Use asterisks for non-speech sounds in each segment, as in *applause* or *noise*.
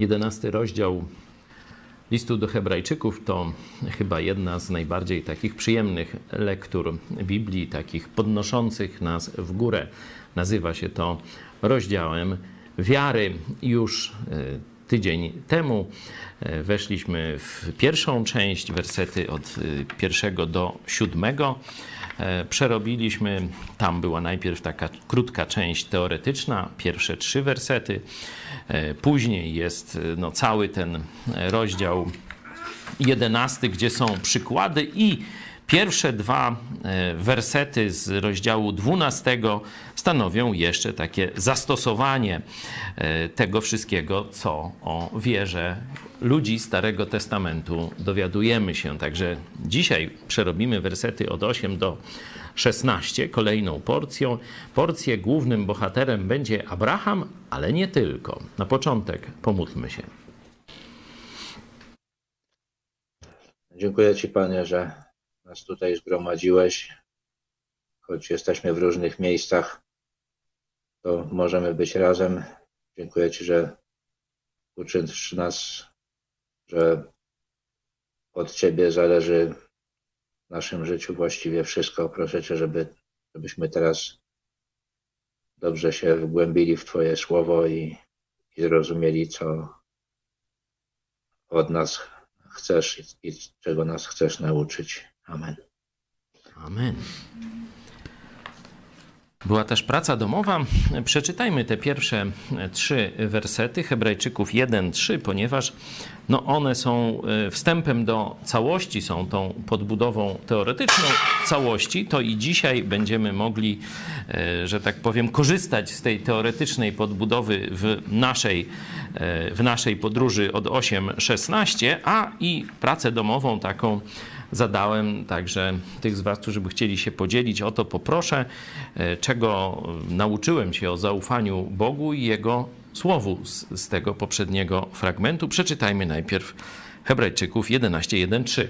Jedenasty rozdział listu do Hebrajczyków to chyba jedna z najbardziej takich przyjemnych lektur Biblii, takich podnoszących nas w górę. Nazywa się to rozdziałem wiary. Już e, tydzień temu e, weszliśmy w pierwszą część, wersety od e, pierwszego do siódmego. Przerobiliśmy, tam była najpierw taka krótka część teoretyczna, pierwsze trzy wersety. Później jest no, cały ten rozdział jedenasty, gdzie są przykłady i Pierwsze dwa e, wersety z rozdziału 12 stanowią jeszcze takie zastosowanie e, tego wszystkiego, co o wierze ludzi Starego Testamentu dowiadujemy się. Także dzisiaj przerobimy wersety od 8 do 16, kolejną porcją. Porcję głównym bohaterem będzie Abraham, ale nie tylko. Na początek pomódlmy się. Dziękuję Ci, Panie, że nas tutaj zgromadziłeś, choć jesteśmy w różnych miejscach, to możemy być razem. Dziękuję Ci, że uczysz nas, że od Ciebie zależy w naszym życiu właściwie wszystko. Proszę Cię, żeby, żebyśmy teraz dobrze się wgłębili w Twoje słowo i, i zrozumieli, co od nas chcesz i czego nas chcesz nauczyć. Amen. Amen. Była też praca domowa. Przeczytajmy te pierwsze trzy wersety Hebrajczyków 1-3, ponieważ no one są e, wstępem do całości, są tą podbudową teoretyczną całości. To i dzisiaj będziemy mogli, e, że tak powiem, korzystać z tej teoretycznej podbudowy w naszej, e, w naszej podróży od 8-16, a i pracę domową taką zadałem. Także tych z Was, którzy by chcieli się podzielić, o to poproszę, e, czego nauczyłem się o zaufaniu Bogu i Jego słowu z, z tego poprzedniego fragmentu. Przeczytajmy najpierw Hebrajczyków 11:1-3.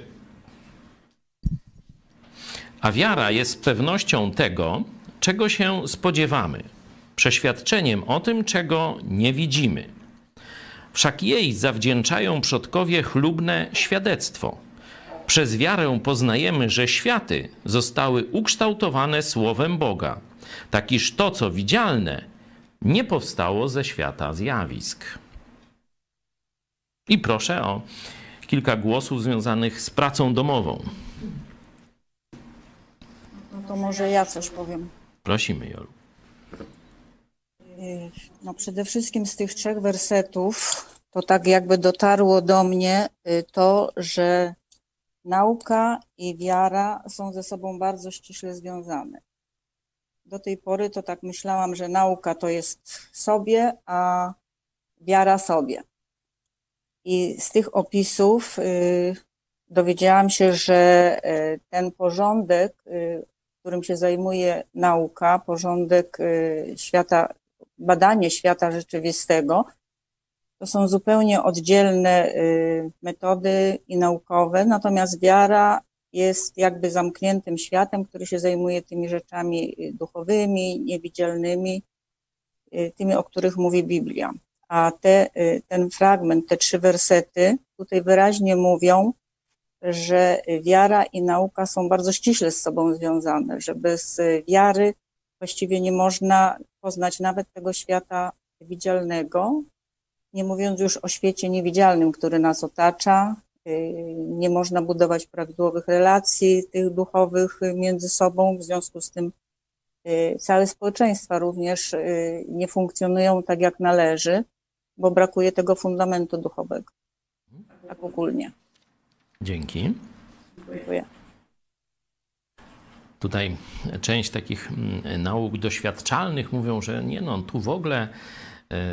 A wiara jest pewnością tego, czego się spodziewamy, przeświadczeniem o tym, czego nie widzimy. Wszak jej zawdzięczają przodkowie chlubne świadectwo. Przez wiarę poznajemy, że światy zostały ukształtowane Słowem Boga, tak iż to, co widzialne, nie powstało ze świata zjawisk. I proszę o kilka głosów związanych z pracą domową. No to może ja coś powiem. Prosimy, Jolu. No przede wszystkim z tych trzech wersetów to tak jakby dotarło do mnie y, to, że Nauka i wiara są ze sobą bardzo ściśle związane. Do tej pory to tak myślałam, że nauka to jest sobie, a wiara sobie. I z tych opisów y, dowiedziałam się, że y, ten porządek, y, którym się zajmuje nauka, porządek świata, badanie świata rzeczywistego, to są zupełnie oddzielne y, metody i naukowe, natomiast wiara jest jakby zamkniętym światem, który się zajmuje tymi rzeczami y, duchowymi, niewidzialnymi, y, tymi, o których mówi Biblia. A te, ten fragment, te trzy wersety tutaj wyraźnie mówią, że wiara i nauka są bardzo ściśle z sobą związane, że bez wiary właściwie nie można poznać nawet tego świata widzialnego, nie mówiąc już o świecie niewidzialnym, który nas otacza. Y, nie można budować prawidłowych relacji tych duchowych między sobą, w związku z tym y, całe społeczeństwa również y, nie funkcjonują tak jak należy, bo brakuje tego fundamentu duchowego. Tak ogólnie. Dzięki. Dziękuję. Tutaj część takich mm, nauk doświadczalnych mówią, że nie no, tu w ogóle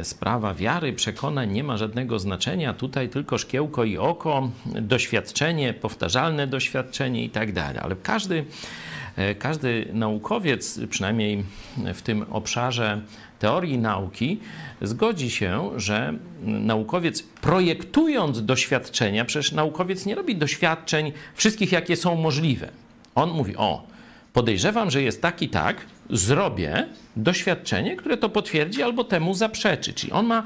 sprawa wiary, przekonań nie ma żadnego znaczenia. Tutaj tylko szkiełko i oko, doświadczenie, powtarzalne doświadczenie i tak dalej. Ale każdy, e, każdy naukowiec, przynajmniej w tym obszarze teorii nauki, zgodzi się, że naukowiec projektując doświadczenia, przecież naukowiec nie robi doświadczeń wszystkich, jakie są możliwe. On mówi: O, podejrzewam, że jest tak i tak, zrobię doświadczenie, które to potwierdzi albo temu zaprzeczy. Czyli on ma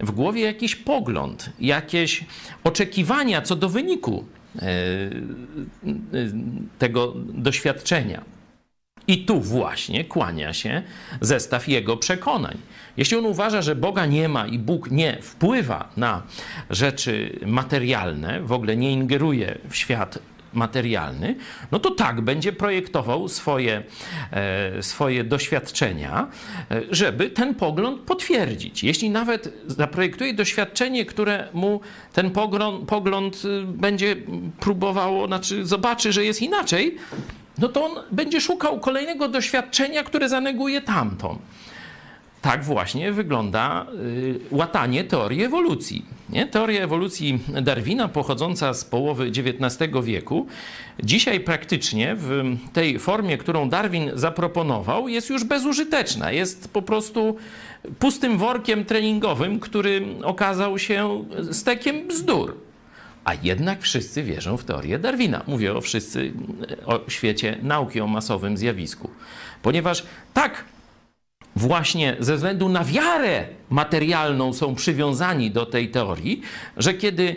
w głowie jakiś pogląd, jakieś oczekiwania co do wyniku e, e, tego doświadczenia. I tu właśnie kłania się zestaw jego przekonań. Jeśli on uważa, że Boga nie ma i Bóg nie wpływa na rzeczy materialne, w ogóle nie ingeruje w świat materialny, no to tak będzie projektował swoje, e, swoje doświadczenia, e, żeby ten pogląd potwierdzić. Jeśli nawet zaprojektuje doświadczenie, które mu ten pogląd, pogląd y, będzie próbowało, znaczy zobaczy, że jest inaczej, no to on będzie szukał kolejnego doświadczenia, które zaneguje tamto tak właśnie wygląda y, łatanie teorii ewolucji. Nie? Teoria ewolucji Darwina, pochodząca z połowy XIX wieku, dzisiaj praktycznie w tej formie, którą Darwin zaproponował, jest już bezużyteczna. Jest po prostu pustym workiem treningowym, który okazał się stekiem bzdur. A jednak wszyscy wierzą w teorię Darwina. Mówię o wszyscy, o świecie nauki o masowym zjawisku. Ponieważ tak właśnie ze względu na wiarę materialną są przywiązani do tej teorii, że kiedy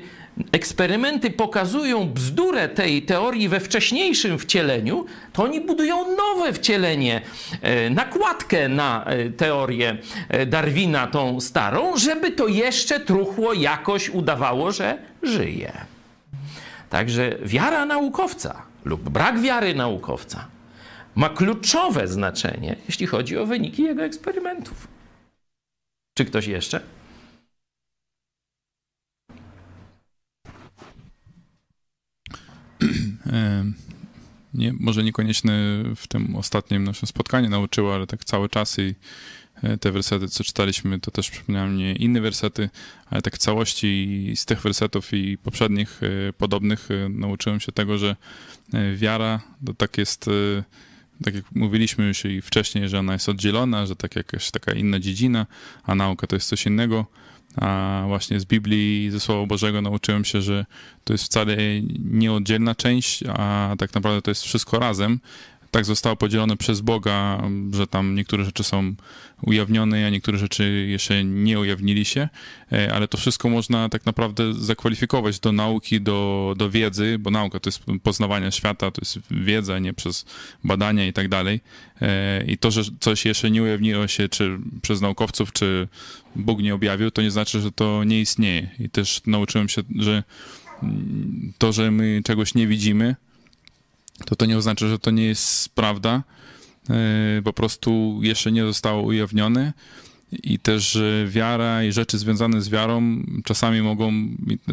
eksperymenty pokazują bzdurę tej teorii we wcześniejszym wcieleniu, to oni budują nowe wcielenie, e, nakładkę na e, teorię e, Darwina, tą starą, żeby to jeszcze truchło jakoś udawało, że żyje. Także wiara naukowca lub brak wiary naukowca ma kluczowe znaczenie, jeśli chodzi o wyniki jego eksperymentów. Czy ktoś jeszcze? Nie, może niekoniecznie w tym ostatnim naszym spotkaniu nauczyło, ale tak cały czas i e, te wersety, co czytaliśmy, to też przypomniały mnie inne wersety, ale tak całości z tych wersetów i poprzednich e, podobnych e, nauczyłem się tego, że wiara to tak jest tak jak mówiliśmy już i wcześniej, że ona jest oddzielona, że tak jakaś taka inna dziedzina, a nauka to jest coś innego. A właśnie z Biblii, ze Słowa Bożego nauczyłem się, że to jest wcale nieoddzielna część, a tak naprawdę to jest wszystko razem tak zostało podzielone przez Boga, że tam niektóre rzeczy są ujawnione, a niektóre rzeczy jeszcze nie ujawnili się, e, ale to wszystko można tak naprawdę zakwalifikować do nauki, do, do wiedzy, bo nauka to jest poznawanie świata, to jest wiedza, nie przez badania i tak dalej. E, I to, że coś jeszcze nie ujawniło się, czy przez naukowców, czy Bóg nie objawił, to nie znaczy, że to nie istnieje. I też nauczyłem się, że to, że my czegoś nie widzimy, to to nie oznacza, że to nie jest prawda. E, po prostu jeszcze nie zostało ujawnione i też wiara i rzeczy związane z wiarą czasami mogą,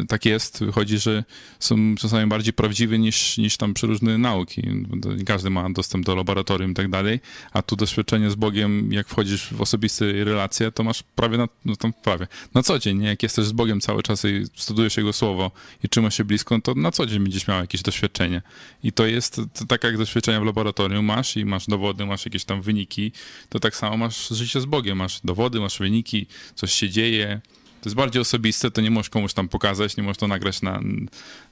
tak jest, wychodzi, że są czasami bardziej prawdziwe niż, niż tam przeróżne nauki. Każdy ma dostęp do laboratorium i tak dalej, a tu doświadczenie z Bogiem, jak wchodzisz w osobiste relacje, to masz prawie na, no tam prawie, na co dzień, nie? jak jesteś z Bogiem cały czas i studujesz Jego Słowo i trzymasz się blisko, to na co dzień będziesz miał jakieś doświadczenie. I to jest to tak jak doświadczenia w laboratorium masz i masz dowody, masz jakieś tam wyniki, to tak samo masz życie z Bogiem, masz dowody, dowody, masz wyniki, coś się dzieje. To jest bardziej osobiste, to nie możesz komuś tam pokazać, nie możesz to nagrać na,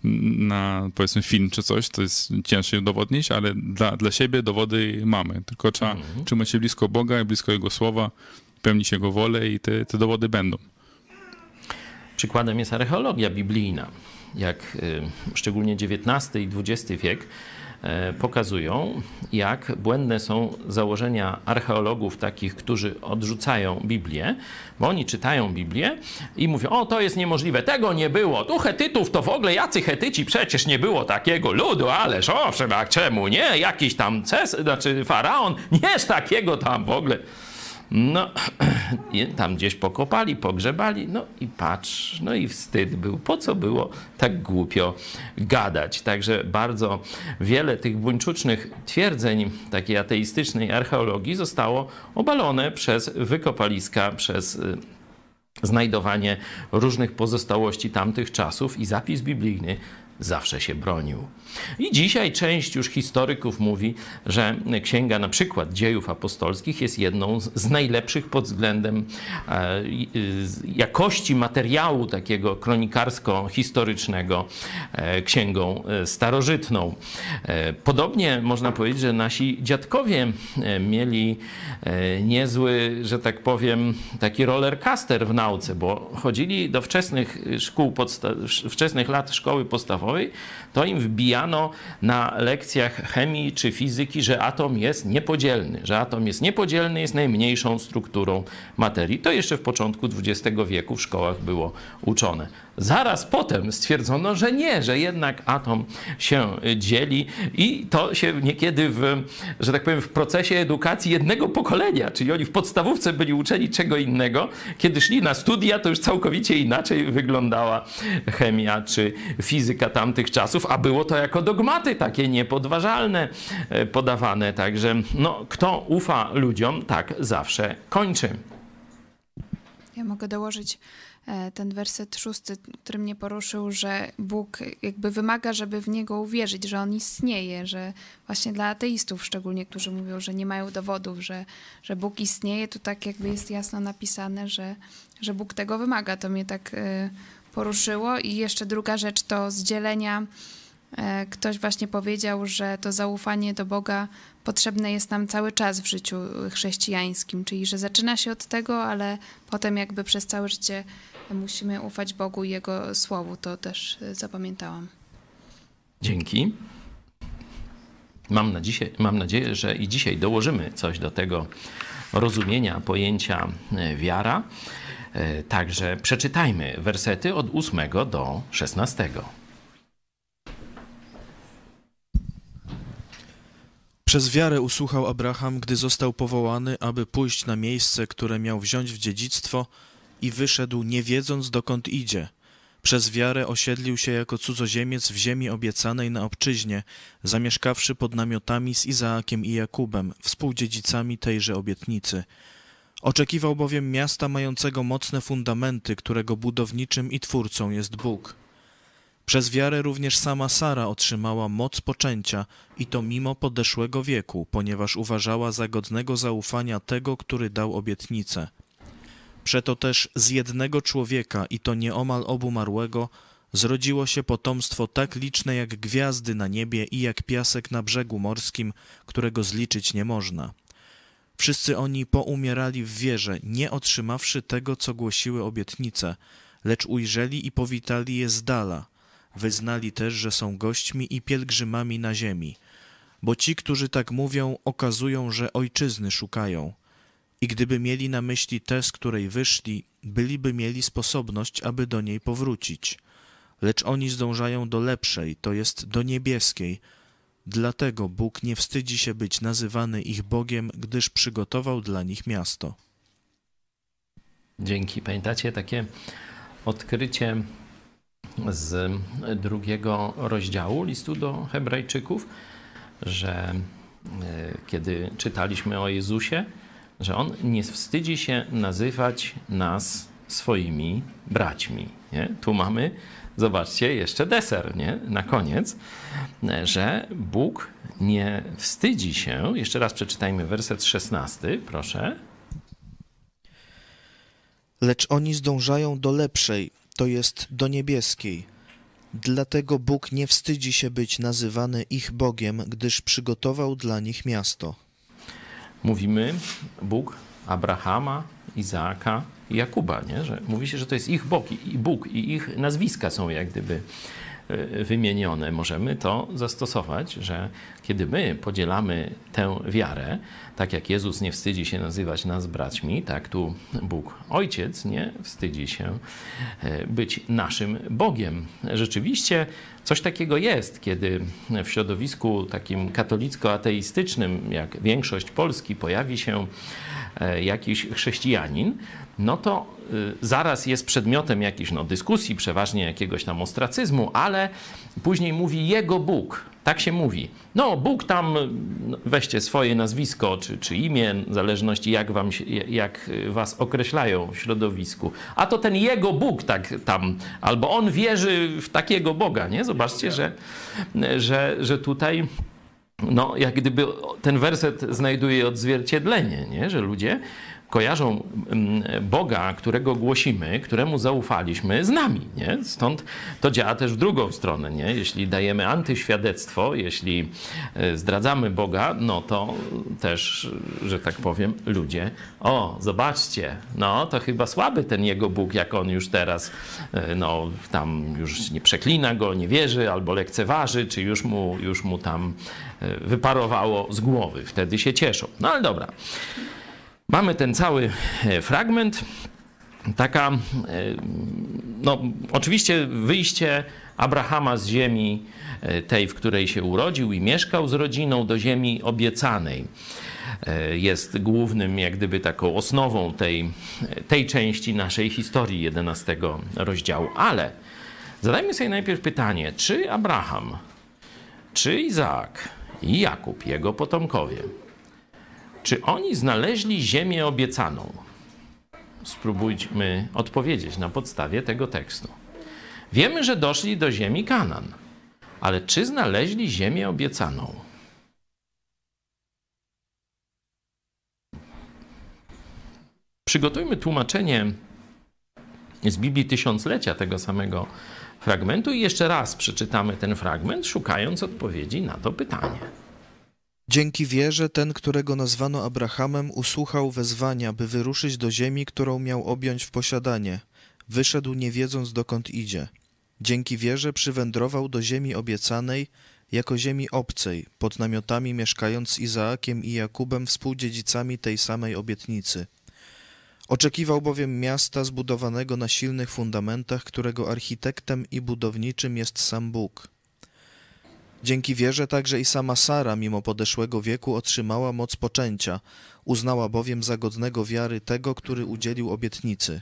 na powiedzmy film czy coś, to jest cięższe udowodnić, ale dla, dla siebie dowody mamy. Tylko trzeba mhm. trzymać się blisko Boga i blisko Jego Słowa, pełnić Jego wolę i te, te dowody będą. Przykładem jest archeologia biblijna. Jak y, szczególnie XIX i XX wiek pokazują, jak błędne są założenia archeologów, takich, którzy odrzucają Biblię, bo oni czytają Biblię i mówią: O, to jest niemożliwe, tego nie było. Tu Hetytów to w ogóle jacy Hetyci, przecież nie było takiego ludu, ależ owszem, a czemu nie? Jakiś tam ces, znaczy faraon, *laughs* nie takiego tam w ogóle. No, *clears throat* tam gdzieś pokopali, pogrzebali, no i patrz, no i wstyd był. Po co było tak głupio gadać? Także bardzo wiele tych buńczucznych twierdzeń takiej ateistycznej archeologii zostało obalone przez wykopaliska, przez y, znajdowanie różnych pozostałości tamtych czasów i zapis biblijny zawsze się bronił. I dzisiaj część już historyków mówi, że księga na przykład dziejów apostolskich jest jedną z najlepszych pod względem e, jakości materiału takiego kronikarsko-historycznego e, księgą e, starożytną. Podobnie można powiedzieć, że nasi dziadkowie mieli niezły, że tak powiem, taki rollercaster w nauce, bo chodzili do wczesnych szkół, wczesnych lat szkoły podstawowej, Roy to im wbijano na lekcjach chemii czy fizyki, że atom jest niepodzielny, że atom jest niepodzielny, jest najmniejszą strukturą materii. To jeszcze w początku XX wieku w szkołach było uczone. Zaraz potem stwierdzono, że nie, że jednak atom się dzieli i to się niekiedy w, że tak powiem, w procesie edukacji jednego pokolenia, czyli oni w podstawówce byli uczeni czego innego, kiedy szli na studia, to już całkowicie inaczej wyglądała chemia czy fizyka tamtych czasów, a było to jako dogmaty takie niepodważalne e, podawane. Także no, kto ufa ludziom, tak zawsze kończy. Ja mogę dołożyć E, ten werset szósty, który mnie poruszył, że Bóg jakby wymaga, żeby w Niego uwierzyć, że On istnieje, że właśnie dla ateistów szczególnie, którzy mówią, że nie mają dowodów, że, że Bóg istnieje, to tak jakby jest jasno napisane, że, że Bóg tego wymaga. To mnie tak e, poruszyło. I jeszcze druga rzecz to z dzielenia E, ktoś właśnie powiedział, że to zaufanie do Boga potrzebne jest nam cały czas w życiu chrześcijańskim, czyli że zaczyna się od tego, ale potem jakby przez całe życie musimy ufać Bogu i Jego Słowu. To też e, zapamiętałam. Dzięki. Mam, na dzisiaj, mam nadzieję, że i dzisiaj dołożymy coś do tego rozumienia pojęcia e, wiara. Także przeczytajmy wersety od 8 do 16. Przez wiarę usłuchał Abraham, gdy został powołany, aby pójść na miejsce, które miał wziąć w dziedzictwo i wyszedł, nie wiedząc dokąd idzie. Przez wiarę osiedlił się jako cudzoziemiec w ziemi obiecanej na obczyźnie, zamieszkawszy pod namiotami z Izaakiem i Jakubem, współdziedzicami tejże obietnicy. Oczekiwał bowiem miasta mającego mocne fundamenty, którego budowniczym i twórcą jest Bóg. Przez wiarę również sama Sara otrzymała moc poczęcia i to mimo podeszłego wieku, ponieważ uważała za godnego zaufania tego, który dał obietnicę. Przeto też z jednego człowieka, i to nieomal obumarłego, zrodziło się potomstwo tak liczne jak gwiazdy na niebie i jak piasek na brzegu morskim, którego zliczyć nie można. Wszyscy oni poumierali w wierze, nie otrzymawszy tego, co głosiły obietnice, lecz ujrzeli i powitali je z dala – Wyznali też, że są gośćmi i pielgrzymami na ziemi, bo ci, którzy tak mówią, okazują, że ojczyzny szukają. I gdyby mieli na myśli tę, z której wyszli, byliby mieli sposobność, aby do niej powrócić. Lecz oni zdążają do lepszej, to jest do niebieskiej. Dlatego Bóg nie wstydzi się być nazywany ich Bogiem, gdyż przygotował dla nich miasto. Dzięki. Pamiętacie takie odkrycie z drugiego rozdziału listu do Hebrajczyków, że e, kiedy czytaliśmy o Jezusie, że On nie wstydzi się nazywać nas swoimi braćmi. Nie? Tu mamy, zobaczcie, jeszcze deser nie? na koniec, że Bóg nie wstydzi się. Jeszcze raz przeczytajmy werset 16, proszę. Lecz oni zdążają do lepszej to jest do niebieskiej. Dlatego Bóg nie wstydzi się być nazywany ich Bogiem, gdyż przygotował dla nich miasto. Mówimy Bóg Abrahama, Izaaka Jakuba, nie? Że mówi się, że to jest ich Bóg i Bóg i ich nazwiska są jak gdyby E, wymienione, możemy to zastosować, że kiedy my podzielamy tę wiarę, tak jak Jezus nie wstydzi się nazywać nas braćmi, tak tu Bóg Ojciec nie wstydzi się e, być naszym Bogiem. Rzeczywiście coś takiego jest, kiedy w środowisku takim katolicko-ateistycznym, jak większość Polski, pojawi się e, jakiś chrześcijanin, no to y, zaraz jest przedmiotem jakiejś no, dyskusji, przeważnie jakiegoś tam ostracyzmu, ale później mówi jego Bóg. tak się mówi. No, Bóg tam, no, weźcie swoje nazwisko czy, czy imię, w zależności jak, wam jak was określają w środowisku. A to ten jego Bóg tak tam, albo on wierzy w takiego Boga, nie? Zobaczcie, że, że, że tutaj no, jak gdyby ten werset znajduje odzwierciedlenie, nie? że ludzie kojarzą mm, Boga, którego głosimy, któremu zaufaliśmy, z nami. Nie? Stąd to działa też w drugą stronę. Nie? Jeśli dajemy antyświadectwo, jeśli e, zdradzamy Boga, no to też, że tak powiem, ludzie, o, zobaczcie, no to chyba słaby ten jego Bóg, jak on już teraz, e, no tam już nie przeklina go, nie wierzy, albo lekceważy, czy już mu, już mu tam e, wyparowało z głowy. Wtedy się cieszą. No ale dobra. Mamy ten cały e, fragment. Taka, e, no, oczywiście wyjście Abrahama z ziemi e, tej, w której się urodził i mieszkał z rodziną, do ziemi obiecanej jest głównym, jak gdyby taką osnową tej, tej części naszej historii 11 rozdziału. Ale zadajmy sobie najpierw pytanie, czy Abraham, czy Izaak i Jakub, jego potomkowie, czy oni znaleźli ziemię obiecaną? Spróbujmy odpowiedzieć na podstawie tego tekstu. Wiemy, że doszli do ziemi Kanan, ale czy znaleźli ziemię obiecaną? Przygotujmy tłumaczenie z Biblii Tysiąclecia tego samego fragmentu i jeszcze raz przeczytamy ten fragment, szukając odpowiedzi na to pytanie. Dzięki wierze ten, którego nazwano Abrahamem, usłuchał wezwania, by wyruszyć do ziemi, którą miał objąć w posiadanie. Wyszedł nie wiedząc dokąd idzie. Dzięki wierze przywędrował do ziemi obiecanej, jako ziemi obcej, pod namiotami mieszkając z Izaakiem i Jakubem współdziedzicami tej samej obietnicy. Oczekiwał bowiem miasta zbudowanego na silnych fundamentach, którego architektem i budowniczym jest sam Bóg. Dzięki wierze także i sama Sara, mimo podeszłego wieku, otrzymała moc poczęcia, uznała bowiem za godnego wiary tego, który udzielił obietnicy.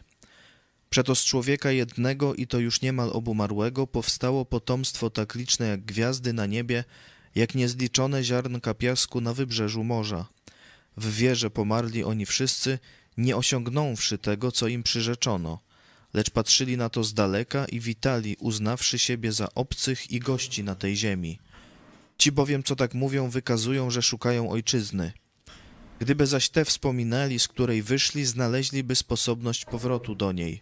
Przeto z człowieka jednego i to już niemal obumarłego powstało potomstwo tak liczne jak gwiazdy na niebie, jak niezliczone ziarnka piasku na wybrzeżu morza. W wierze pomarli oni wszyscy, nie osiągnąwszy tego, co im przyrzeczono, lecz patrzyli na to z daleka i witali, uznawszy siebie za obcych i gości na tej ziemi. Ci bowiem, co tak mówią, wykazują, że szukają ojczyzny. Gdyby zaś te wspominali, z której wyszli, znaleźliby sposobność powrotu do niej.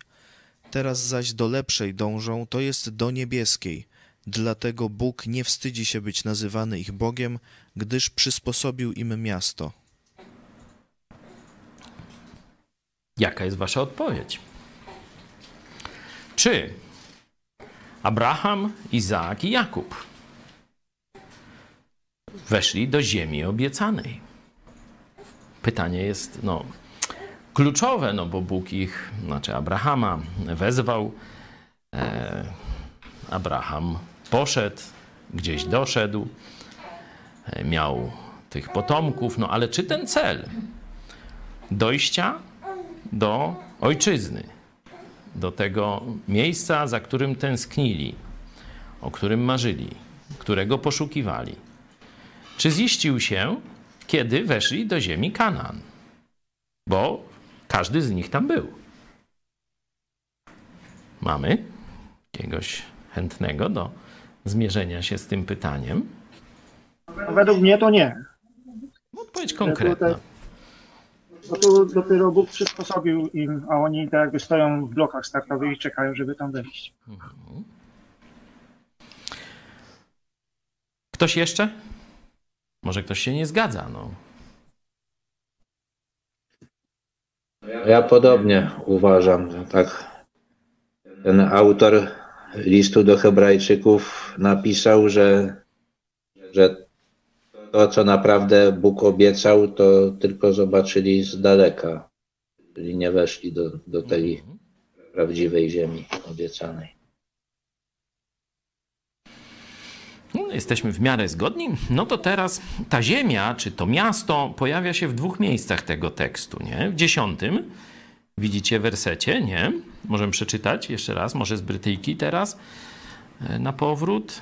Teraz zaś do lepszej dążą, to jest do niebieskiej. Dlatego Bóg nie wstydzi się być nazywany ich Bogiem, gdyż przysposobił im miasto. Jaka jest wasza odpowiedź? Czy Abraham, Izaak i Jakub weszli do ziemi obiecanej. Pytanie jest no, kluczowe, no bo Bóg ich, znaczy Abrahama wezwał. E, Abraham poszedł, gdzieś doszedł, e, miał tych potomków, no ale czy ten cel dojścia do ojczyzny, do tego miejsca, za którym tęsknili, o którym marzyli, którego poszukiwali, czy ziścił się, kiedy weszli do ziemi Kanaan? Bo każdy z nich tam był. Mamy jakiegoś chętnego do zmierzenia się z tym pytaniem? Według mnie to nie. Odpowiedź konkretna. Bo tu dopiero Bóg przysposobił im, a oni tak jakby stoją w blokach startowych i czekają, żeby tam wejść. Mhm. Ktoś jeszcze? Może ktoś się nie zgadza, no. Ja podobnie uważam, że tak ten autor listu do Hebrajczyków napisał, że, że to, co naprawdę Bóg obiecał, to tylko zobaczyli z daleka, czyli nie weszli do, do tej mhm. prawdziwej ziemi obiecanej. No, jesteśmy w miarę zgodni, no to teraz ta ziemia, czy to miasto pojawia się w dwóch miejscach tego tekstu, nie? W dziesiątym, widzicie wersecie, nie? Możemy przeczytać jeszcze raz, może z Brytyjki teraz, e, na powrót.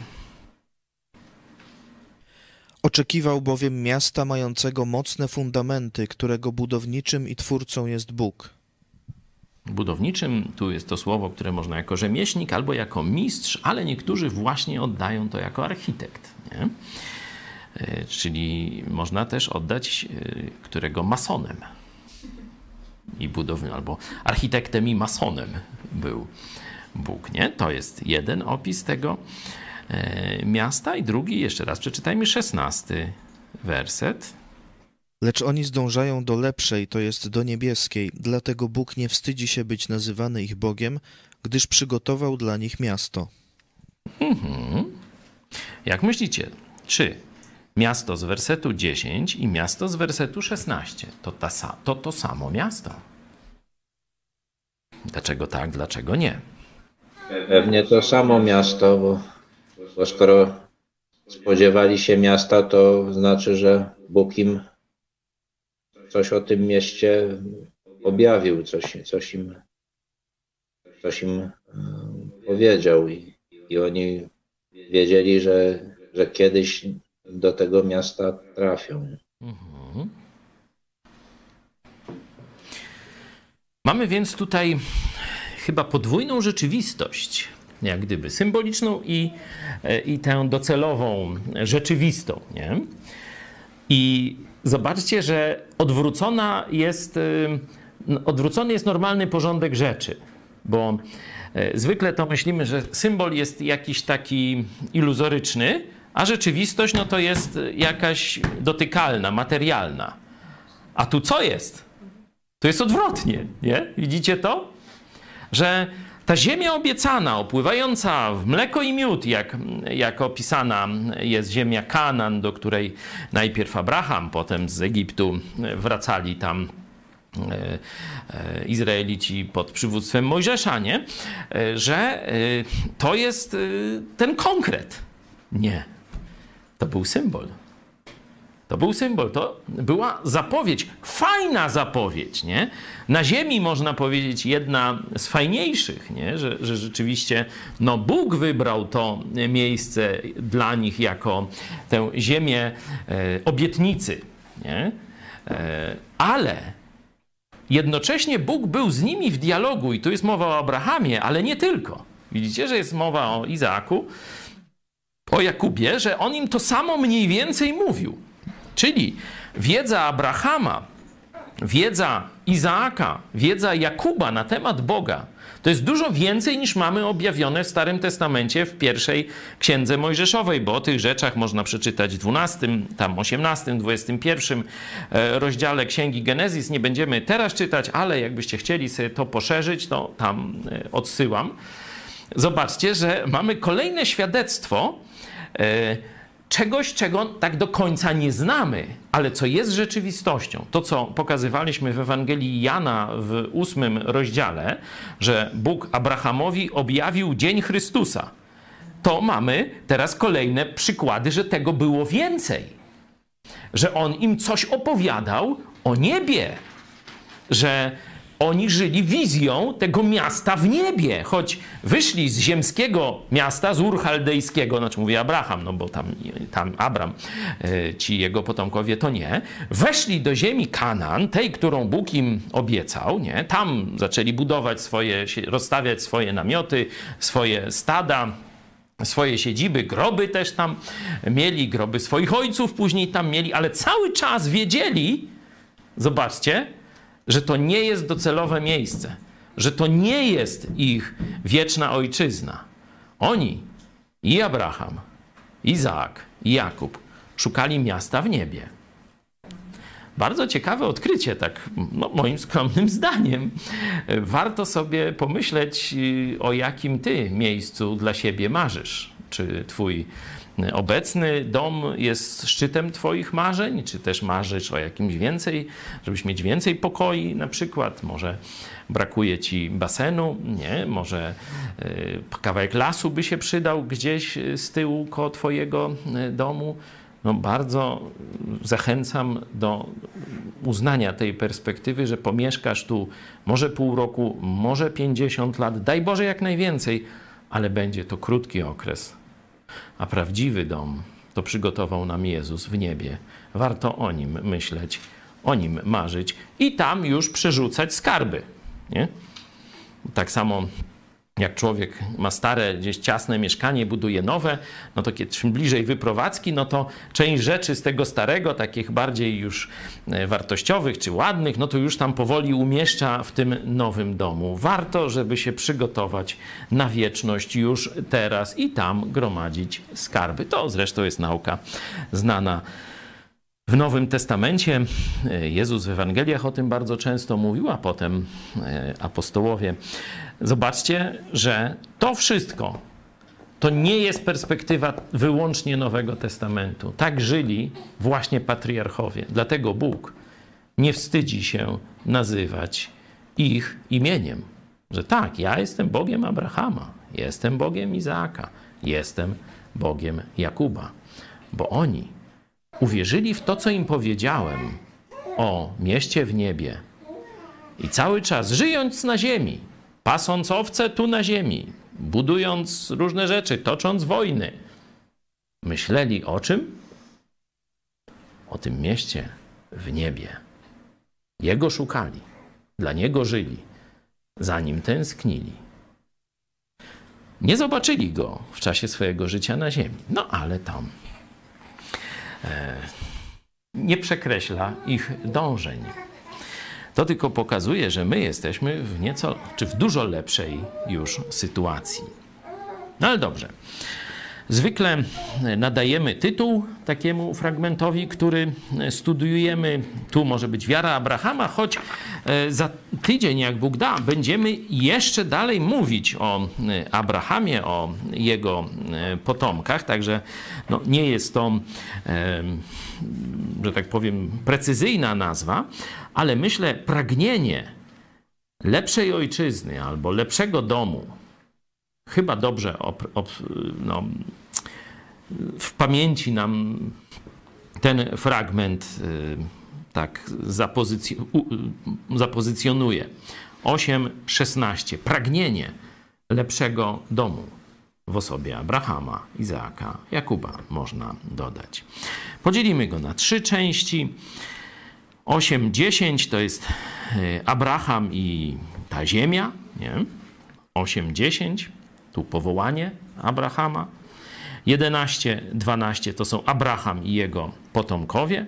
Oczekiwał bowiem miasta mającego mocne fundamenty, którego budowniczym i twórcą jest Bóg. Budowniczym tu jest to słowo, które można jako rzemieślnik albo jako mistrz, ale niektórzy właśnie oddają to jako architekt. Nie? E, czyli można też oddać e, którego masonem i budowniczym, albo architektem i masonem był Bóg. Nie? To jest jeden opis tego miasta i drugi, jeszcze raz przeczytajmy szesnasty werset. Lecz oni zdążają do lepszej, to jest do niebieskiej, dlatego Bóg nie wstydzi się być nazywany ich Bogiem, gdyż przygotował dla nich miasto. Mhm. Jak myślicie, czy miasto z wersetu 10 i miasto z wersetu 16 to, ta, to to samo miasto? Dlaczego tak, dlaczego nie? Pewnie to samo miasto, bo, bo skoro spodziewali się miasta, to znaczy, że Bóg im coś o tym mieście objawił, coś, coś im, coś im e, powiedział i, i oni wiedzieli, że, że kiedyś do tego miasta trafią. Mhm. Mamy więc tutaj chyba podwójną rzeczywistość, jak gdyby symboliczną i, e, i tę docelową, rzeczywistą. Nie? I zobaczcie, że odwrócona jest, y, odwrócony jest normalny porządek rzeczy, bo e, zwykle to myślimy, że symbol jest jakiś taki iluzoryczny, a rzeczywistość no to jest jakaś dotykalna, materialna. A tu co jest? To jest odwrotnie, nie? Widzicie to? Że ta ziemia obiecana, opływająca w mleko i miód, jak, jak opisana jest ziemia Kanan, do której najpierw Abraham, potem z Egiptu wracali tam e, e, Izraelici pod przywództwem Mojżesza, nie? E, że to jest ten konkret. Nie. To był symbol. To był symbol, to była zapowiedź, fajna zapowiedź, nie? Na ziemi można powiedzieć jedna z fajniejszych, nie? Że, że rzeczywiście no Bóg wybrał to miejsce dla nich jako tę ziemię e, obietnicy, nie? E, ale jednocześnie Bóg był z nimi w dialogu i tu jest mowa o Abrahamie, ale nie tylko. Widzicie, że jest mowa o Izaaku, o Jakubie, że on im to samo mniej więcej mówił. Czyli wiedza Abrahama, wiedza Izaaka, wiedza Jakuba na temat Boga to jest dużo więcej niż mamy objawione w Starym Testamencie w pierwszej księdze Mojżeszowej, bo o tych rzeczach można przeczytać w 12, tam 18, 21 e, rozdziale księgi Genezis. Nie będziemy teraz czytać, ale jakbyście chcieli sobie to poszerzyć, to tam e, odsyłam. Zobaczcie, że mamy kolejne świadectwo e, czegoś, czego tak do końca nie znamy, ale co jest rzeczywistością. To, co pokazywaliśmy w Ewangelii Jana w ósmym rozdziale, że Bóg Abrahamowi objawił dzień Chrystusa. To mamy teraz kolejne przykłady, że tego było więcej. Że on im coś opowiadał o niebie, że oni żyli wizją tego miasta w niebie, choć wyszli z ziemskiego miasta, z Ur Chaldejskiego, znaczy mówię Abraham, no bo tam, tam Abram, e, ci jego potomkowie to nie, weszli do ziemi Kanan, tej, którą Bóg im obiecał, nie? Tam zaczęli budować swoje, rozstawiać swoje namioty, swoje stada, swoje siedziby, groby też tam mieli, groby swoich ojców później tam mieli, ale cały czas wiedzieli, zobaczcie, że to nie jest docelowe miejsce, że to nie jest ich wieczna ojczyzna. Oni, i Abraham, Izaak, i Jakub, szukali miasta w niebie. Bardzo ciekawe odkrycie, tak no, moim skromnym *laughs* zdaniem. Warto sobie pomyśleć, o jakim ty miejscu dla siebie marzysz. Czy twój obecny dom jest szczytem Twoich marzeń, czy też marzysz o jakimś więcej, żebyś mieć więcej pokoi na przykład, może brakuje Ci basenu, nie, może y, kawałek lasu by się przydał gdzieś z tyłu koło Twojego y, domu. No bardzo zachęcam do uznania tej perspektywy, że pomieszkasz tu może pół roku, może 50 lat, daj Boże jak najwięcej, ale będzie to krótki okres a prawdziwy dom to przygotował nam Jezus w niebie. Warto o nim myśleć, o nim marzyć i tam już przerzucać skarby. Nie? Tak samo jak człowiek ma stare, gdzieś ciasne mieszkanie, buduje nowe, no to kiedy bliżej wyprowadzki, no to część rzeczy z tego starego, takich bardziej już e, wartościowych czy ładnych, no to już tam powoli umieszcza w tym nowym domu. Warto, żeby się przygotować na wieczność już teraz i tam gromadzić skarby. To zresztą jest nauka znana w Nowym Testamencie e, Jezus w Ewangeliach o tym bardzo często mówił, a potem e, apostołowie. Zobaczcie, że to wszystko to nie jest perspektywa wyłącznie Nowego Testamentu. Tak żyli właśnie patriarchowie. Dlatego Bóg nie wstydzi się nazywać ich imieniem. Że tak, ja jestem Bogiem Abrahama, jestem Bogiem Izaaka, jestem Bogiem Jakuba. Bo oni uwierzyli w to, co im powiedziałem o mieście w niebie i cały czas żyjąc na ziemi, pasąc owce tu na ziemi, budując różne rzeczy, tocząc wojny, myśleli o czym? O tym mieście w niebie. Jego szukali, dla niego żyli, za nim tęsknili. Nie zobaczyli go w czasie swojego życia na ziemi, no ale tam e, nie przekreśla ich dążeń. To tylko pokazuje, że my jesteśmy w nieco, czy w dużo lepszej już sytuacji. No ale dobrze. Zwykle nadajemy tytuł takiemu fragmentowi, który studiujemy. Tu może być wiara Abrahama, choć e, za tydzień, jak Bóg da, będziemy jeszcze dalej mówić o e, Abrahamie, o jego e, potomkach. Także no, nie jest to, że tak powiem, precyzyjna nazwa, ale myślę, pragnienie lepszej ojczyzny albo lepszego domu chyba dobrze op, op, no, w pamięci nam ten fragment y, tak zapozycj zapozycjonuje. 8:16. Pragnienie lepszego domu w osobie Abrahama, Izaaka, Jakuba można dodać. Podzielimy go na trzy części. 8:10 to jest y, Abraham i ta ziemia, nie? 8:10 tu powołanie Abrahama. 11, 12 to są Abraham i jego potomkowie.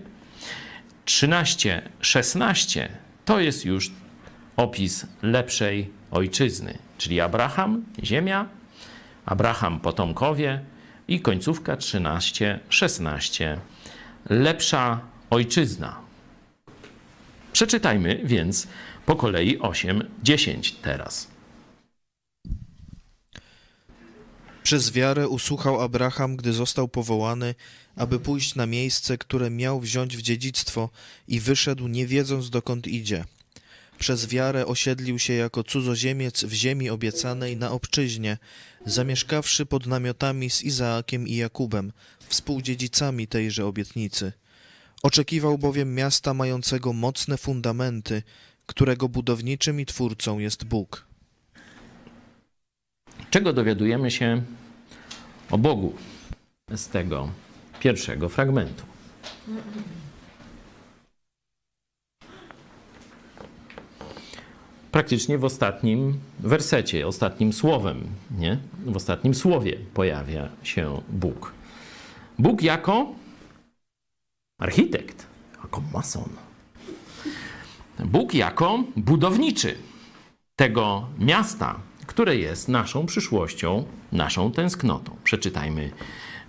13, 16 to jest już opis lepszej ojczyzny, czyli Abraham, ziemia, Abraham, potomkowie i końcówka 13, 16 lepsza ojczyzna. Przeczytajmy więc po kolei 8, 10 teraz. Przez wiarę usłuchał Abraham, gdy został powołany, aby pójść na miejsce, które miał wziąć w dziedzictwo i wyszedł nie wiedząc dokąd idzie. Przez wiarę osiedlił się jako cudzoziemiec w ziemi obiecanej na obczyźnie, zamieszkawszy pod namiotami z Izaakiem i Jakubem, współdziedzicami tejże obietnicy. Oczekiwał bowiem miasta mającego mocne fundamenty, którego budowniczym i twórcą jest Bóg. Czego dowiadujemy się o Bogu z tego pierwszego fragmentu? Praktycznie w ostatnim wersecie, ostatnim słowem, nie? w ostatnim słowie pojawia się Bóg. Bóg jako architekt, jako mason. Bóg jako budowniczy tego miasta, które jest naszą przyszłością, naszą tęsknotą. Przeczytajmy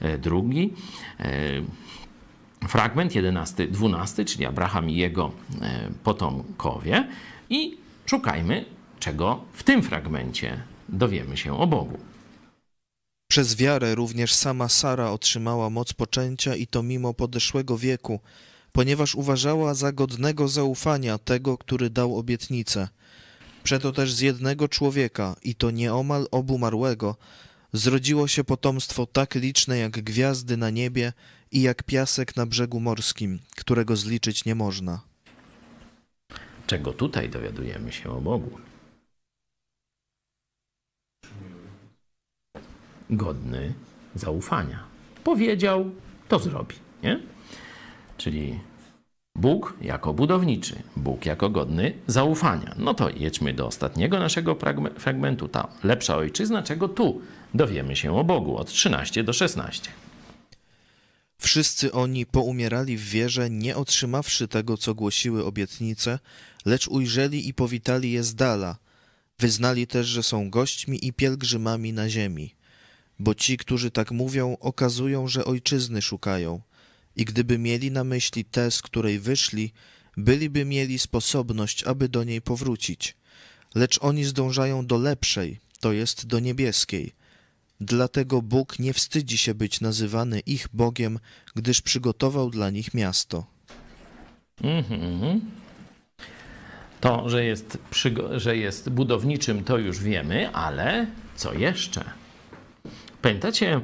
e, drugi e, fragment, 11, 12, czyli Abraham i jego e, potomkowie i szukajmy, czego w tym fragmencie dowiemy się o Bogu. Przez wiarę również sama Sara otrzymała moc poczęcia i to mimo podeszłego wieku, ponieważ uważała za godnego zaufania tego, który dał obietnicę – Przeto też z jednego człowieka, i to nieomal obumarłego, zrodziło się potomstwo tak liczne jak gwiazdy na niebie i jak piasek na brzegu morskim, którego zliczyć nie można. Czego tutaj dowiadujemy się o Bogu? Godny zaufania. Powiedział to zrobi. Nie? Czyli Bóg jako budowniczy, Bóg jako godny zaufania. No to jedźmy do ostatniego naszego fragmentu. Ta lepsza ojczyzna, czego tu dowiemy się o Bogu od 13 do 16. Wszyscy oni poumierali w wierze, nie otrzymawszy tego, co głosiły obietnice, lecz ujrzeli i powitali je z dala. Wyznali też, że są gośćmi i pielgrzymami na ziemi. Bo ci, którzy tak mówią, okazują, że ojczyzny szukają. I gdyby mieli na myśli tę, z której wyszli, byliby mieli sposobność, aby do niej powrócić. Lecz oni zdążają do lepszej, to jest do niebieskiej. Dlatego Bóg nie wstydzi się być nazywany ich Bogiem, gdyż przygotował dla nich miasto. Mhm. To, że jest, że jest budowniczym, to już wiemy, ale co jeszcze? Pamiętacie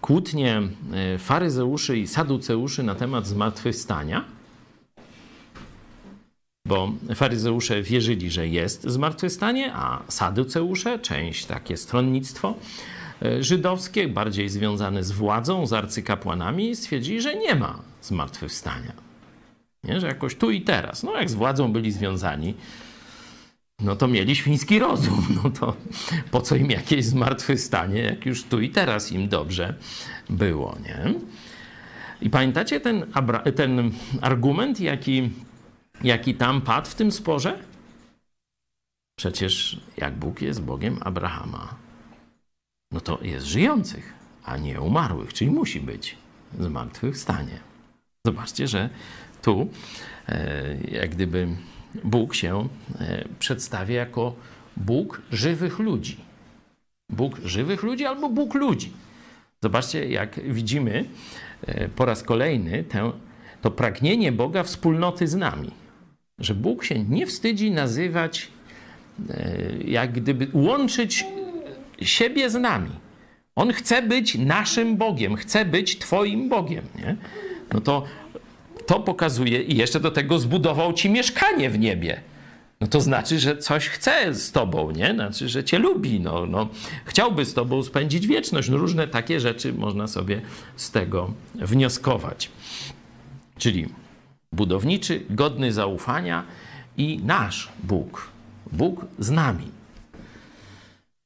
kłótnie e, faryzeuszy i saduceuszy na temat zmartwychwstania? Bo faryzeusze wierzyli, że jest zmartwychwstanie, a saduceusze, część takie stronnictwo e, żydowskie, bardziej związane z władzą, z arcykapłanami, stwierdzili, że nie ma zmartwychwstania. Nie? Że jakoś tu i teraz. No jak z władzą byli związani, no to mieli świński rozum. No to po co im jakieś zmartwychwstanie, jak już tu i teraz im dobrze było, nie? I pamiętacie ten, ten argument, jaki, jaki tam padł w tym sporze? Przecież jak Bóg jest Bogiem Abrahama, no to jest żyjących, a nie umarłych, czyli musi być zmartwychwstanie. Zobaczcie, że tu e, jak gdyby Bóg się e, przedstawia jako Bóg żywych ludzi. Bóg żywych ludzi albo Bóg ludzi. Zobaczcie, jak widzimy e, po raz kolejny to pragnienie Boga wspólnoty z nami. Że Bóg się nie wstydzi nazywać, jak gdyby łączyć siebie z nami. On chce być naszym Bogiem, chce być Twoim Bogiem. Nie? No to to pokazuje i jeszcze do tego zbudował ci mieszkanie w niebie. No to znaczy, że coś chce z tobą, nie? Znaczy, że cię lubi, no, no. Chciałby z tobą spędzić wieczność. No, różne takie rzeczy można sobie z tego wnioskować. Czyli budowniczy, godny zaufania i nasz Bóg. Bóg z nami.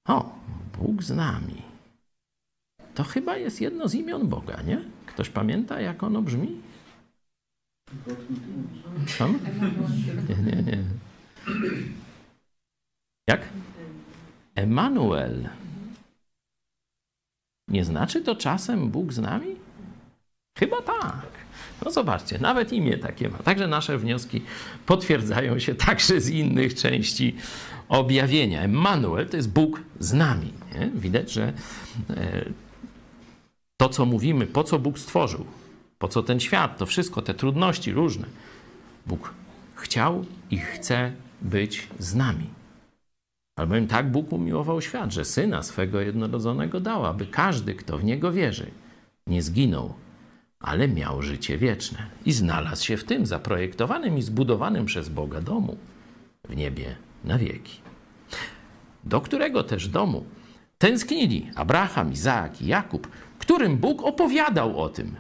O, Bóg z nami. To chyba jest jedno z imion Boga, nie? Ktoś pamięta, jak ono brzmi? Tam? Nie, nie, nie. Jak? Emanuel. Nie znaczy to czasem Bóg z nami? Chyba tak. No zobaczcie, nawet imię takie ma. Także nasze wnioski potwierdzają się także z innych części objawienia. Emanuel to jest Bóg z nami. Nie? Widać, że e, to, co mówimy, po co Bóg stworzył, po co ten świat? To wszystko, te trudności różne. Bóg chciał i chce być z nami. Albowiem tak Bóg umiłował świat, że Syna swego jednorodzonego dał, aby każdy, kto w Niego wierzy, nie zginął, ale miał życie wieczne. I znalazł się w tym zaprojektowanym i zbudowanym przez Boga domu w niebie na wieki. Do którego też domu tęsknili Abraham, Izaak i Jakub, którym Bóg opowiadał o tym,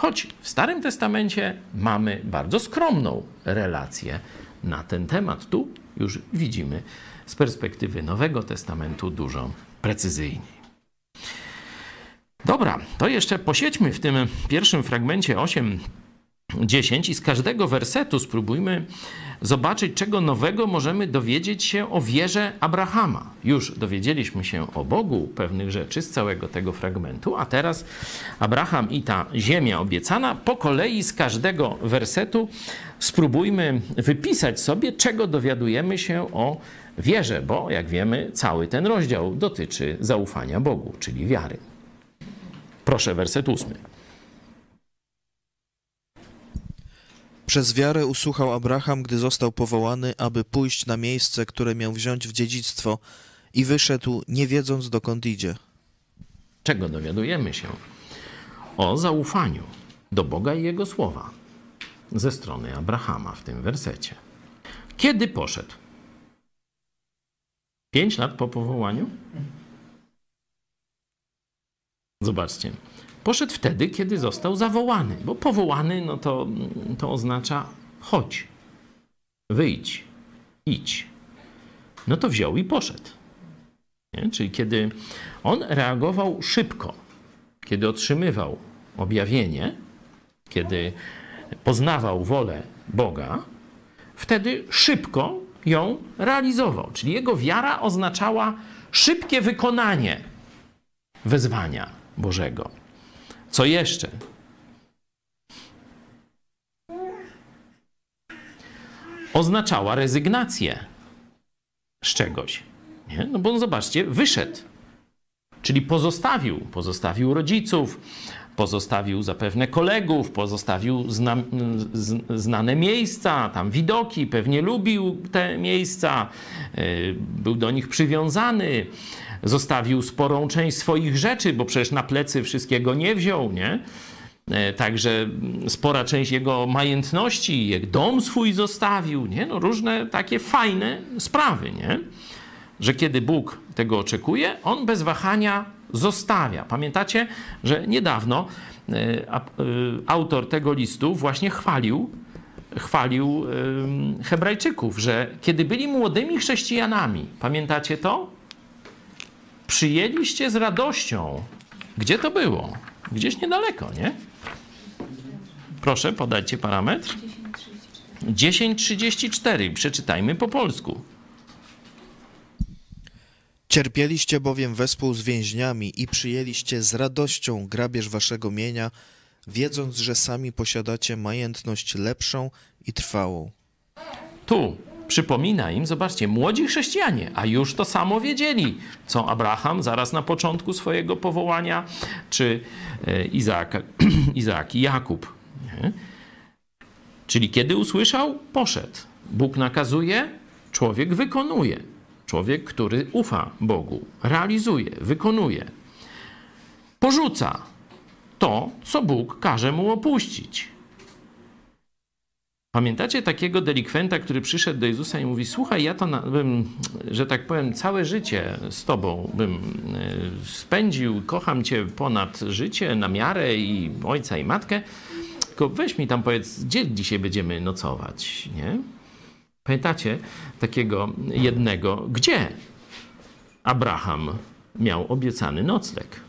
Choć w Starym Testamencie mamy bardzo skromną relację na ten temat. Tu już widzimy z perspektywy Nowego Testamentu dużo precyzyjniej. Dobra, to jeszcze posiedźmy w tym pierwszym fragmencie 8 10 i z każdego wersetu spróbujmy zobaczyć, czego nowego możemy dowiedzieć się o wierze Abrahama. Już dowiedzieliśmy się o Bogu pewnych rzeczy z całego tego fragmentu, a teraz Abraham i ta ziemia obiecana, po kolei z każdego wersetu spróbujmy wypisać sobie, czego dowiadujemy się o wierze, bo jak wiemy, cały ten rozdział dotyczy zaufania Bogu, czyli wiary. Proszę, werset ósmy. Przez wiarę usłuchał Abraham, gdy został powołany, aby pójść na miejsce, które miał wziąć w dziedzictwo i wyszedł, nie wiedząc dokąd idzie. Czego dowiadujemy się? O zaufaniu do Boga i Jego słowa ze strony Abrahama w tym wersecie. Kiedy poszedł? Pięć lat po powołaniu? Zobaczcie. Poszedł wtedy, kiedy został zawołany, bo powołany no to, to oznacza chodź, wyjdź, idź. No to wziął i poszedł. Nie? Czyli kiedy on reagował szybko, kiedy otrzymywał objawienie, kiedy poznawał wolę Boga, wtedy szybko ją realizował. Czyli jego wiara oznaczała szybkie wykonanie wezwania Bożego. Co jeszcze? Oznaczała rezygnację z czegoś. Nie? No bo zobaczcie, wyszedł. Czyli pozostawił, pozostawił rodziców, pozostawił zapewne kolegów, pozostawił zna, znane miejsca, tam widoki, pewnie lubił te miejsca, y, był do nich przywiązany, zostawił sporą część swoich rzeczy, bo przecież na plecy wszystkiego nie wziął, nie? E, także spora część jego majętności, jak dom swój zostawił, nie? No różne takie fajne sprawy, nie? Że kiedy Bóg tego oczekuje, on bez wahania zostawia. Pamiętacie, że niedawno e, e, autor tego listu właśnie chwalił, chwalił Hebrajczyków, że kiedy byli młodymi chrześcijanami, pamiętacie to? Przyjęliście z radością. Gdzie to było? Gdzieś niedaleko, nie? Proszę, podajcie parametr. 10.34. Przeczytajmy po polsku. Cierpieliście bowiem wespół z więźniami i przyjęliście z radością grabież waszego mienia, wiedząc, że sami posiadacie majętność lepszą i trwałą. Tu przypomina im, zobaczcie, młodzi chrześcijanie, a już to samo wiedzieli, co Abraham zaraz na początku swojego powołania, czy e, Izaak, *clears throat* Izaak Jakub. Nie? Czyli kiedy usłyszał, poszedł. Bóg nakazuje, człowiek wykonuje. Człowiek, który ufa Bogu, realizuje, wykonuje. Porzuca to, co Bóg każe mu opuścić. Pamiętacie takiego delikwenta, który przyszedł do Jezusa i mówi: Słuchaj, ja to na, bym, że tak powiem, całe życie z Tobą bym e, spędził, kocham Cię ponad życie, na miarę i ojca i matkę. Tylko weź mi tam powiedz, gdzie dzisiaj będziemy nocować, nie? Pamiętacie takiego jednego, gdzie Abraham miał obiecany nocleg?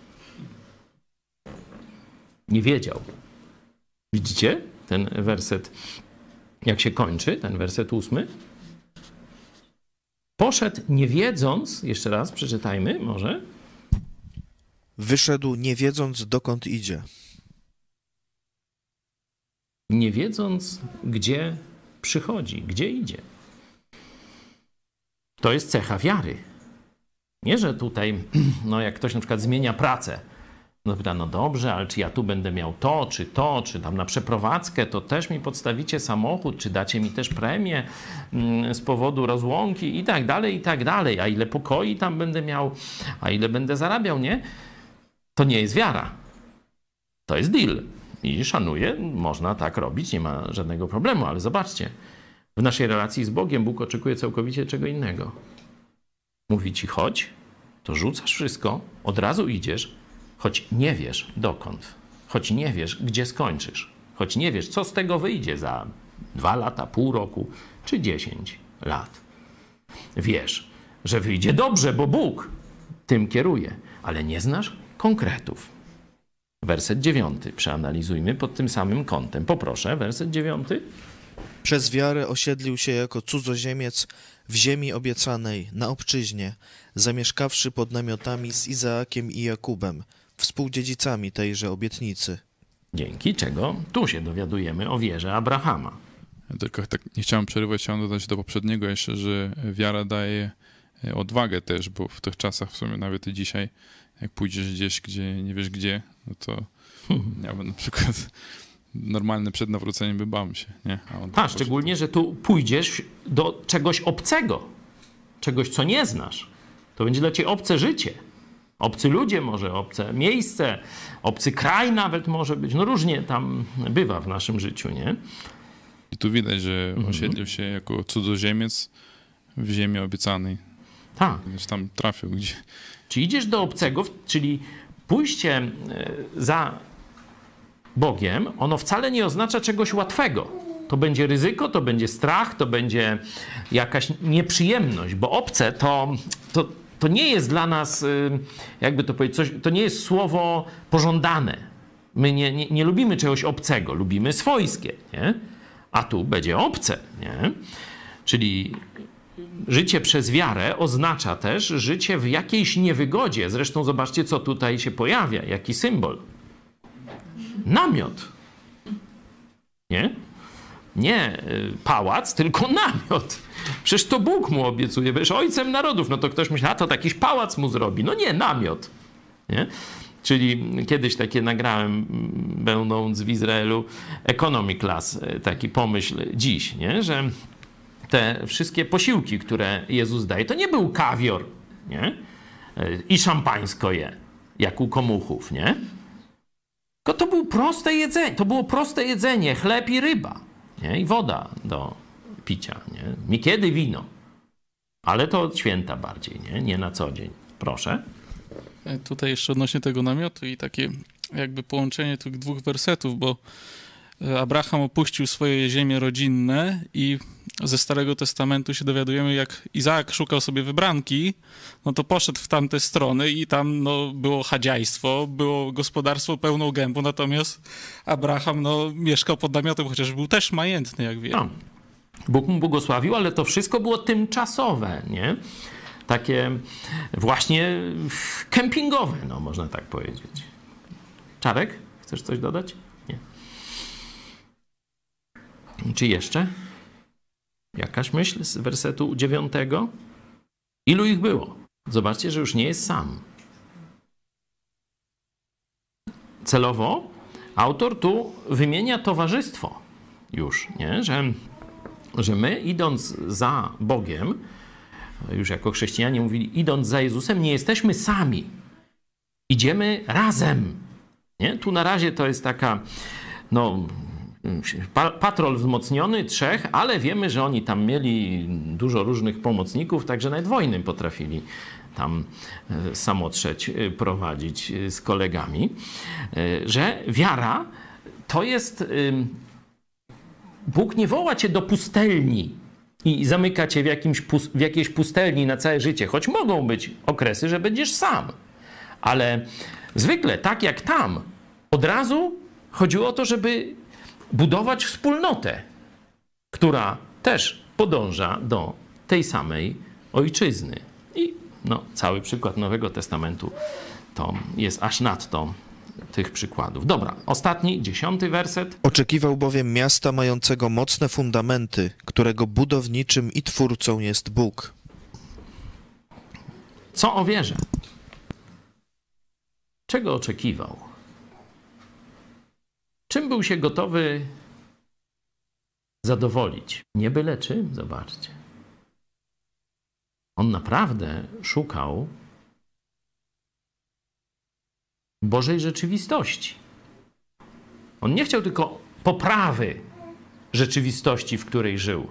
Nie wiedział. Widzicie ten werset, jak się kończy, ten werset ósmy? Poszedł nie wiedząc, jeszcze raz przeczytajmy może. Wyszedł nie wiedząc dokąd idzie. Nie wiedząc, gdzie przychodzi, gdzie idzie. To jest cecha wiary. Nie, że tutaj, *clears throat* no jak ktoś na przykład zmienia pracę, no pyta, no dobrze, ale czy ja tu będę miał to, czy to, czy tam na przeprowadzkę, to też mi podstawicie samochód, czy dacie mi też premię mm, z powodu rozłąki i tak dalej, i tak dalej. A ile pokoi tam będę miał, a ile będę zarabiał, nie? To nie jest wiara. To jest deal. I szanuję, można tak robić, nie ma żadnego problemu, ale zobaczcie, w naszej relacji z Bogiem Bóg oczekuje całkowicie czego innego. Mówi ci chodź, to rzucasz wszystko, od razu idziesz, choć nie wiesz dokąd, choć nie wiesz, gdzie skończysz, choć nie wiesz, co z tego wyjdzie za dwa lata, pół roku czy dziesięć lat. Wiesz, że wyjdzie dobrze, bo Bóg tym kieruje, ale nie znasz konkretów. Werset dziewiąty przeanalizujmy pod tym samym kątem. Poproszę, werset dziewiąty. Przez wiarę osiedlił się jako cudzoziemiec w ziemi obiecanej, na obczyźnie, zamieszkawszy pod namiotami z Izaakiem i Jakubem, współdziedzicami tejże obietnicy. Dzięki czego tu się dowiadujemy o wierze Abrahama. Ja tylko tak nie chciałem przerywać, chciałem dodać do poprzedniego jeszcze, że wiara daje odwagę też, bo w tych czasach, w sumie nawet i dzisiaj, jak pójdziesz gdzieś, gdzie nie wiesz gdzie, no to *laughs* ja bym na przykład normalny przed nawróceniem by bał się, nie? A, tak, szczególnie, że tu pójdziesz do czegoś obcego, czegoś, co nie znasz. To będzie dla ciebie obce życie. Obcy ludzie może, obce miejsce, obcy kraj nawet może być. No różnie tam bywa w naszym życiu, nie? I tu widać, że mhm. osiedlił się jako cudzoziemiec w ziemi obiecanej. Tak. Gdzieś tam trafił gdzie. Czy idziesz do obcego, czyli pójście e, za Bogiem, ono wcale nie oznacza czegoś łatwego. To będzie ryzyko, to będzie strach, to będzie jakaś nieprzyjemność, bo obce to, to, to nie jest dla nas, y, jakby to powiedzieć, coś, to nie jest słowo pożądane. My nie, nie, nie lubimy czegoś obcego, lubimy swojskie, nie? a tu będzie obce. Nie? Czyli życie przez wiarę oznacza też życie w jakiejś niewygodzie. Zresztą zobaczcie, co tutaj się pojawia, jaki symbol. Namiot. Nie? Nie y, pałac, tylko namiot. Przecież to Bóg mu obiecuje, będziesz ojcem narodów. No to ktoś myśli, a to jakiś pałac mu zrobi. No nie, namiot. Nie? Czyli kiedyś takie nagrałem, będąc w Izraelu, economy class, y, taki pomyśl dziś, nie? że te wszystkie posiłki, które Jezus daje, to nie był kawior nie? Y, i szampańsko je, jak u komuchów, nie? Tylko to było proste jedzenie, to było proste jedzenie, chleb i ryba nie? i woda do picia. Nie? Niekiedy wino, ale to od święta bardziej, nie? nie na co dzień. Proszę. E, Tutaj jeszcze odnośnie tego namiotu i takie jakby połączenie tych dwóch wersetów, bo e, Abraham opuścił swoje ziemie rodzinne i ze Starego Testamentu się dowiadujemy, jak Izaak szukał sobie wybranki, no to poszedł w tamte strony i tam no, było chadziajstwo, było gospodarstwo pełną gębą, natomiast Abraham no, mieszkał pod namiotem, chociaż był też majętny, jak wiemy. No. Bóg mu błogosławił, ale to wszystko było tymczasowe, nie? Takie właśnie kempingowe, no można tak powiedzieć. Czarek, chcesz coś dodać? Nie. Czy jeszcze? Jakaś myśl z wersetu dziewiątego? Ilu ich było? Zobaczcie, że już nie jest sam. Celowo autor tu wymienia towarzystwo już, nie? Że, że my idąc za Bogiem, już jako chrześcijanie mówili, idąc za Jezusem, nie jesteśmy sami. Idziemy razem. Nie? Tu na razie to jest taka, no, patrol wzmocniony, trzech, ale wiemy, że oni tam mieli dużo różnych pomocników, także nawet wojny potrafili tam e, samotrzeć e, prowadzić e, z kolegami, że wiara to jest. Bóg nie woła cię do pustelni i zamyka cię w, jakimś, w jakiejś pustelni na całe życie, choć mogą być okresy, że będziesz sam. Ale zwykle, tak jak tam, od razu chodziło o to, żeby budować wspólnotę, która też podąża do tej samej ojczyzny. I no, cały przykład Nowego Testamentu to jest aż nadto tych przykładów. Dobra, ostatni, dziesiąty werset. Oczekiwał bowiem miasta mającego mocne fundamenty, którego budowniczym i twórcą jest Bóg. Co o wierze? Czego oczekiwał? Czym był się gotowy zadowolić? Nie byle czym, zobaczcie. On naprawdę szukał Bożej rzeczywistości. On nie chciał tylko poprawy rzeczywistości, w której żył.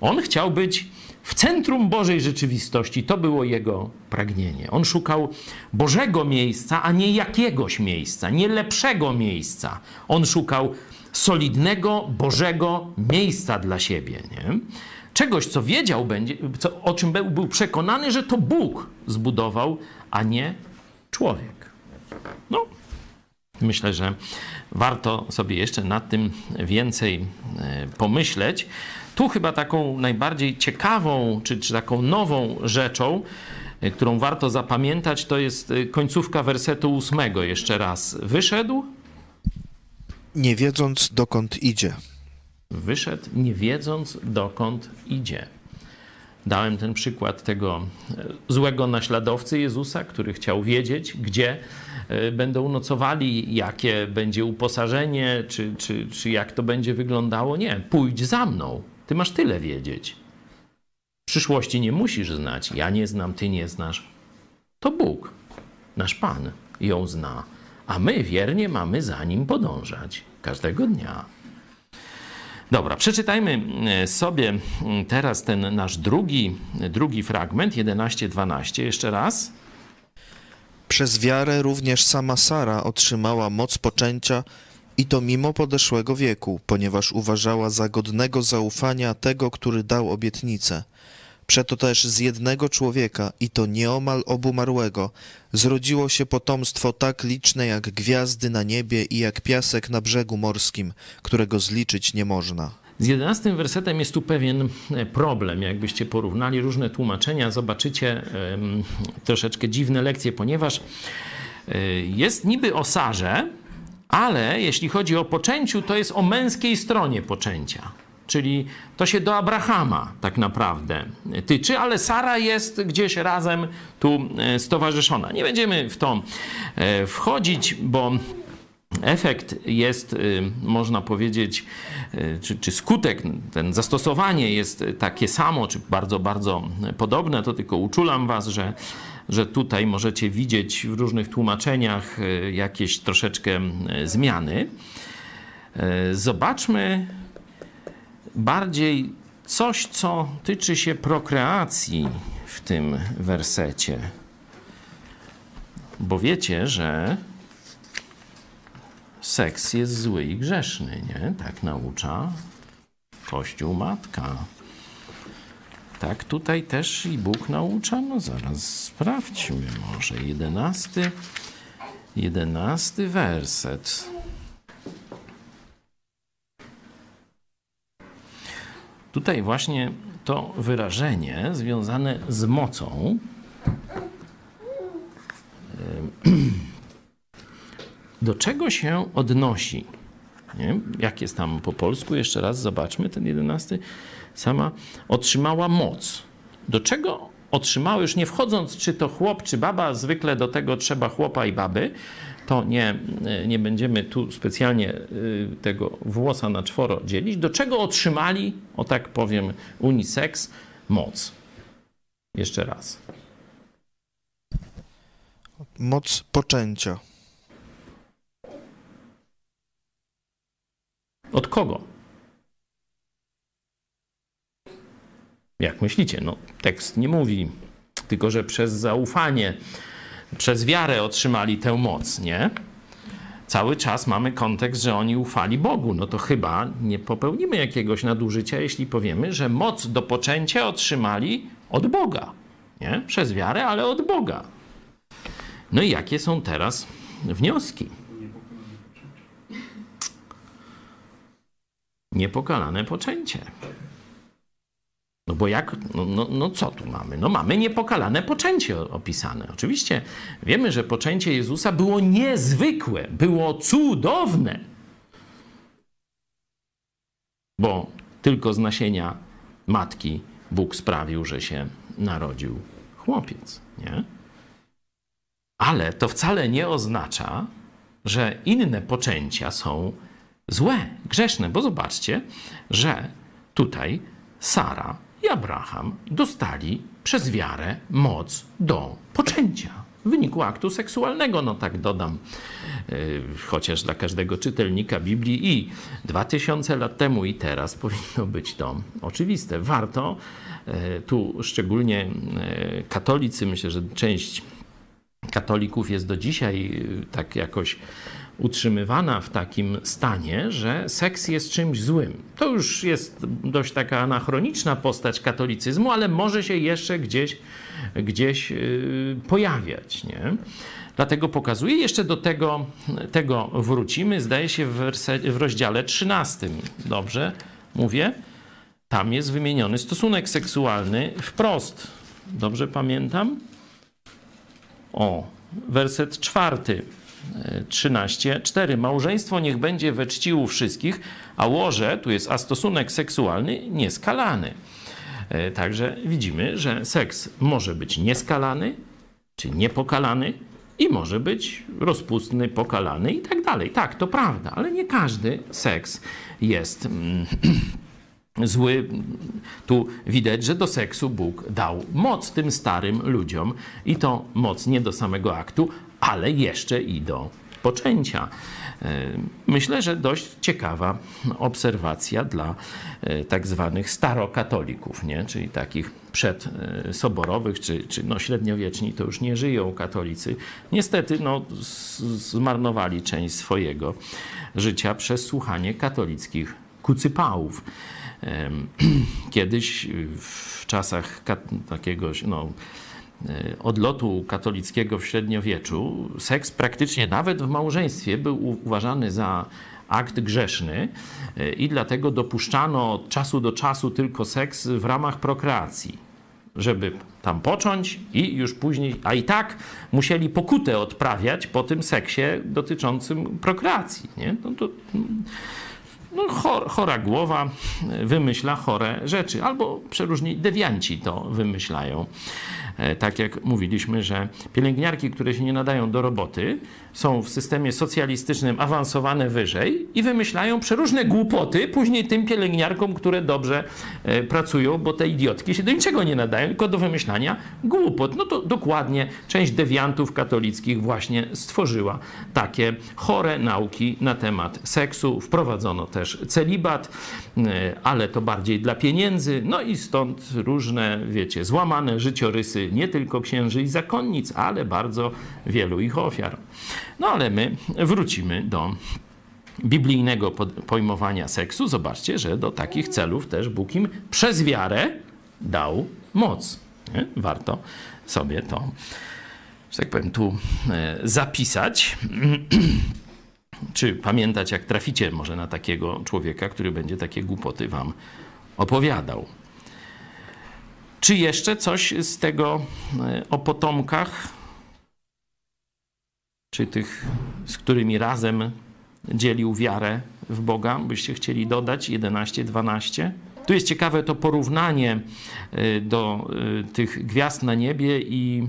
On chciał być w centrum Bożej rzeczywistości. To było jego pragnienie. On szukał Bożego miejsca, a nie jakiegoś miejsca, nie lepszego miejsca. On szukał solidnego, Bożego miejsca dla siebie. Nie? Czegoś, co wiedział, będzie, co, o czym był, przekonany, że to Bóg zbudował, a nie człowiek. No, Myślę, że warto sobie jeszcze nad tym więcej e, pomyśleć. Tu chyba taką najbardziej ciekawą, czy, czy taką nową rzeczą, e, którą warto zapamiętać, to jest e, końcówka wersetu ósmego. Jeszcze raz. Wyszedł, Nie wiedząc dokąd idzie. wyszedł, nie wiedząc dokąd idzie. Dałem ten przykład tego e, złego naśladowcy Jezusa, który chciał wiedzieć, gdzie będą nocowali, jakie będzie uposażenie, czy, czy, czy jak to będzie wyglądało. Nie, pójdź za mną. Ty masz tyle wiedzieć. Przyszłości nie musisz znać. Ja nie znam, ty nie znasz. To Bóg, nasz Pan, ją zna, a my wiernie mamy za nim podążać każdego dnia. Dobra, przeczytajmy e, sobie mm, teraz ten nasz drugi, drugi fragment, 11-12, jeszcze raz. Przez wiarę również sama Sara otrzymała moc poczęcia I to mimo podeszłego wieku, ponieważ uważała za godnego zaufania tego, który dał obietnicę. Przeto też z jednego człowieka, i to nieomal obumarłego, zrodziło się potomstwo tak liczne jak gwiazdy na niebie i jak piasek na brzegu morskim, którego zliczyć nie można. Z jedenastym wersetem jest tu pewien e, problem. Jakbyście porównali różne tłumaczenia, zobaczycie troszeczkę dziwne lekcje, ponieważ y, jest niby o Sarze, ale jeśli chodzi o poczęciu, to jest o męskiej stronie poczęcia. Czyli to się do Abrahama tak naprawdę tyczy, ale Sara jest gdzieś razem tu e, stowarzyszona. Nie będziemy w to wchodzić, bo efekt jest, można powiedzieć, czy, czy, skutek, ten zastosowanie jest takie samo, czy bardzo, bardzo podobne, to tylko uczulam Was, że, że tutaj możecie widzieć w różnych tłumaczeniach jakieś troszeczkę zmiany. Zobaczmy bardziej coś, co tyczy się prokreacji w tym wersecie. Bo wiecie, że seks jest zły i grzeszny, nie? Tak naucza Kościół Matka. Tak tutaj też i Bóg naucza? No zaraz sprawdźmy może. Jedenasty, jedenasty werset. Tutaj właśnie to wyrażenie związane z mocą *clears throat* do czego się odnosi? Nie? Jak jest tam po polsku? Jeszcze raz zobaczmy ten jedenasty. Sama otrzymała moc. Do czego otrzymała, już nie wchodząc, czy to chłop, czy baba, zwykle do tego trzeba chłopa i baby, to nie, nie będziemy tu specjalnie y, tego włosa na czworo dzielić. Do czego otrzymali, o tak powiem, unisex, moc? Jeszcze raz. Moc poczęcia. Od kogo? Jak myślicie? No, tekst nie mówi, tylko że przez zaufanie przez wiarę otrzymali tę moc, nie? Cały czas mamy kontekst, że oni ufali Bogu. No to chyba nie popełnimy jakiegoś nadużycia, jeśli powiemy, że moc do poczęcia otrzymali od Boga. Nie? Przez wiarę, ale od Boga. No i jakie są teraz wnioski? Niepokalane poczęcie. No bo jak, no, no, no, co tu mamy? No mamy niepokalane poczęcie opisane. Oczywiście wiemy, że poczęcie Jezusa było niezwykłe, było cudowne. Bo tylko z nasienia matki Bóg sprawił, że się narodził chłopiec, nie? Ale to wcale nie oznacza, że inne poczęcia są złe, grzeszne, bo zobaczcie, że tutaj Sara Abraham dostali przez wiarę moc do poczęcia w wyniku aktu seksualnego. No tak dodam, yy, chociaż dla każdego czytelnika Biblii i 2000 lat temu i teraz *laughs* powinno być to oczywiste. Warto yy, tu szczególnie yy, katolicy, myślę, że część katolików jest do dzisiaj tak jakoś utrzymywana w takim stanie, że seks jest czymś złym. To już jest dość taka anachroniczna postać katolicyzmu, ale może się jeszcze gdzieś, gdzieś y, pojawiać. Nie? Dlatego pokazuję, jeszcze do tego, tego wrócimy, zdaje się w, w rozdziale 13. Dobrze mówię? Tam jest wymieniony stosunek seksualny wprost. Dobrze pamiętam? O, werset czwarty. 13.4. Małżeństwo niech będzie we czci u wszystkich, a łoże, tu jest a stosunek seksualny, nieskalany. E, także widzimy, że seks może być nieskalany, czy niepokalany i może być rozpustny, pokalany i tak dalej. Tak, to prawda, ale nie każdy seks jest mm, *clears throat* zły. Tu widać, że do seksu Bóg dał moc tym starym ludziom i to moc nie do samego aktu, ale jeszcze i do poczęcia. Myślę, że dość ciekawa obserwacja dla tak zwanych starokatolików, nie? czyli takich przedsoborowych, czy, czy no średniowieczni to już nie żyją katolicy. Niestety no, zmarnowali część swojego życia przez słuchanie katolickich kucypałów. *clears throat* Kiedyś w czasach takiego no, e, odlotu katolickiego w średniowieczu seks praktycznie nawet w małżeństwie był uważany za akt grzeszny e, i dlatego dopuszczano od czasu do czasu tylko seks w ramach prokreacji, żeby tam począć i już później, a i tak musieli pokutę odprawiać po tym seksie dotyczącym prokreacji. Nie? No to, no, chora głowa wymyśla chore rzeczy, albo przeróżni dewianci to wymyślają. E, tak jak mówiliśmy, że pielęgniarki, które się nie nadają do roboty, są w systemie socjalistycznym awansowane wyżej i wymyślają przeróżne głupoty później tym pielęgniarkom, które dobrze e, pracują, bo te idiotki się do niczego nie nadają, tylko do wymyślania głupot. No to dokładnie część dewiantów katolickich właśnie stworzyła takie chore nauki na temat seksu. Wprowadzono też celibat, e, ale to bardziej dla pieniędzy. No i stąd różne, wiecie, złamane życiorysy nie tylko księży i zakonnic, ale bardzo wielu ich ofiar. No ale my wrócimy do biblijnego pojmowania seksu. Zobaczcie, że do takich celów też Bóg im przez wiarę dał moc. Nie? Warto sobie to, że tak powiem, tu e, zapisać. *clears throat* Czy pamiętać, jak traficie może na takiego człowieka, który będzie takie głupoty wam opowiadał. Czy jeszcze coś z tego e, o potomkach? Czy tych, z którymi razem dzielił wiarę w Boga, byście chcieli dodać 11, 12? Tu jest ciekawe to porównanie e, do e, tych gwiazd na niebie i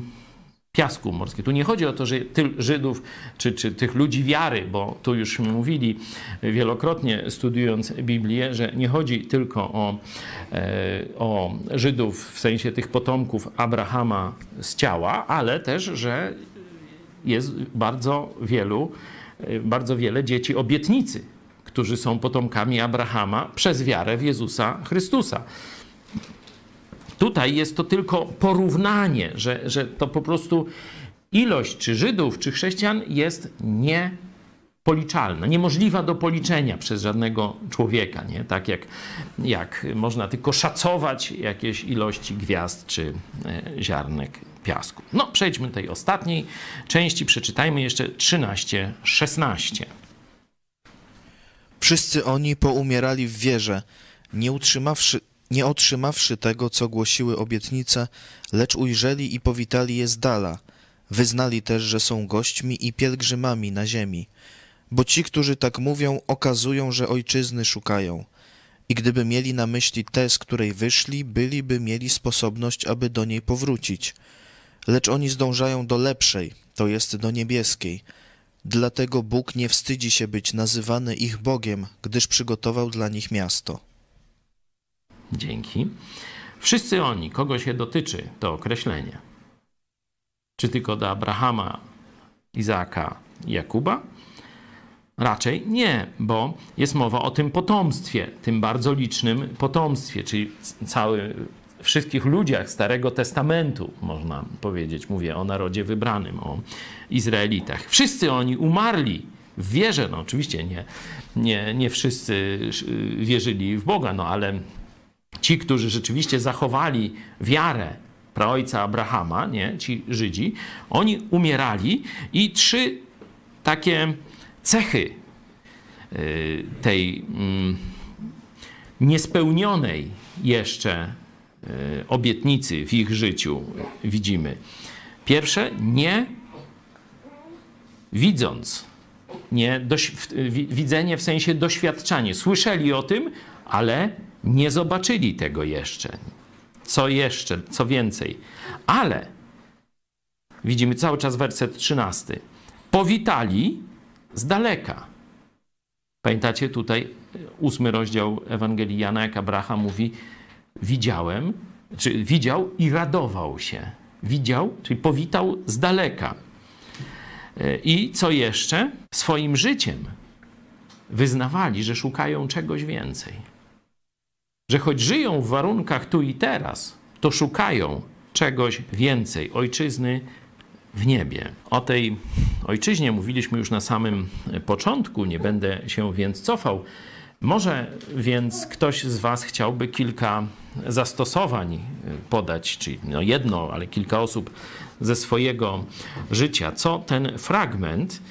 piasku morskiego. Tu nie chodzi o to, że Żydów czy, czy tych ludzi wiary, bo tu już mówili wielokrotnie studiując Biblię, że nie chodzi tylko o, e, o Żydów w sensie tych potomków Abrahama z ciała, ale też, że jest bardzo wielu, e, bardzo wiele dzieci obietnicy, którzy są potomkami Abrahama przez wiarę w Jezusa Chrystusa. Tutaj jest to tylko porównanie, że, że to po prostu ilość czy Żydów, czy chrześcijan jest niepoliczalna, niemożliwa do policzenia przez żadnego człowieka. Nie? Tak jak, jak można tylko szacować jakieś ilości gwiazd czy e, ziarnek piasku. No, przejdźmy do tej ostatniej części, przeczytajmy jeszcze 13-16. Wszyscy oni poumierali w wierze, nie utrzymawszy nie otrzymawszy tego, co głosiły obietnice, lecz ujrzeli i powitali je z dala. Wyznali też, że są gośćmi i pielgrzymami na ziemi. Bo ci, którzy tak mówią, okazują, że ojczyzny szukają. I gdyby mieli na myśli tę, z której wyszli, byliby mieli sposobność, aby do niej powrócić. Lecz oni zdążają do lepszej, to jest do niebieskiej. Dlatego Bóg nie wstydzi się być nazywany ich Bogiem, gdyż przygotował dla nich miasto. Dzięki. Wszyscy oni, kogo się dotyczy to określenie? Czy tylko do Abrahama, Izaaka Jakuba? Raczej nie, bo jest mowa o tym potomstwie, tym bardzo licznym potomstwie, czyli cały, wszystkich ludziach Starego Testamentu, można powiedzieć. Mówię o narodzie wybranym, o Izraelitach. Wszyscy oni umarli w wierze. No oczywiście nie, nie, nie wszyscy wierzyli w Boga, no ale ci, którzy rzeczywiście zachowali wiarę praojca Abrahama, nie, ci Żydzi, oni umierali i trzy takie cechy y, tej mm, niespełnionej jeszcze y, obietnicy w ich życiu widzimy. Pierwsze, nie widząc, nie widzenie w sensie doświadczanie. Słyszeli o tym, ale nie zobaczyli tego jeszcze. Co jeszcze, co więcej. Ale widzimy cały czas werset 13. Powitali z daleka. Pamiętacie tutaj ósmy rozdział Ewangelii Jana, jak Abraham mówi, widziałem, czy widział i radował się. Widział, czyli powitał z daleka. I co jeszcze? Swoim życiem wyznawali, że szukają czegoś więcej. Że choć żyją w warunkach tu i teraz, to szukają czegoś więcej ojczyzny w niebie. O tej ojczyźnie mówiliśmy już na samym początku, nie będę się więc cofał. Może więc ktoś z Was chciałby kilka zastosowań podać, czyli no jedno, ale kilka osób ze swojego życia. Co ten fragment,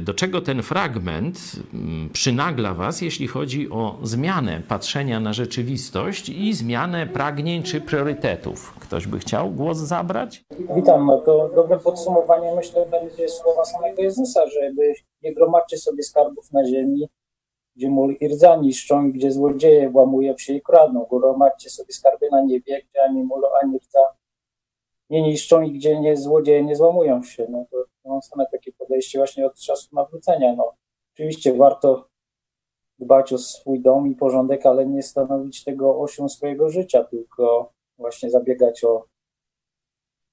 do czego ten fragment mm, przynagla Was, jeśli chodzi o zmianę patrzenia na rzeczywistość i zmianę pragnień czy priorytetów? Ktoś by chciał głos zabrać? Witam. No to dobre podsumowanie myślę będzie słowa samego Jezusa, żeby nie gromadźcie sobie skarbów na ziemi, gdzie mól i rdza niszczą, gdzie złodzieje włamują się i kradną. Gromadźcie sobie skarby na niebie, gdzie ani mól, ani rdza nie niszczą i gdzie nie złodzieje nie złamują się. No to no, same takie podejście właśnie od czasu nawrócenia. No, oczywiście warto dbać o swój dom i porządek, ale nie stanowić tego osią swojego życia, tylko właśnie zabiegać o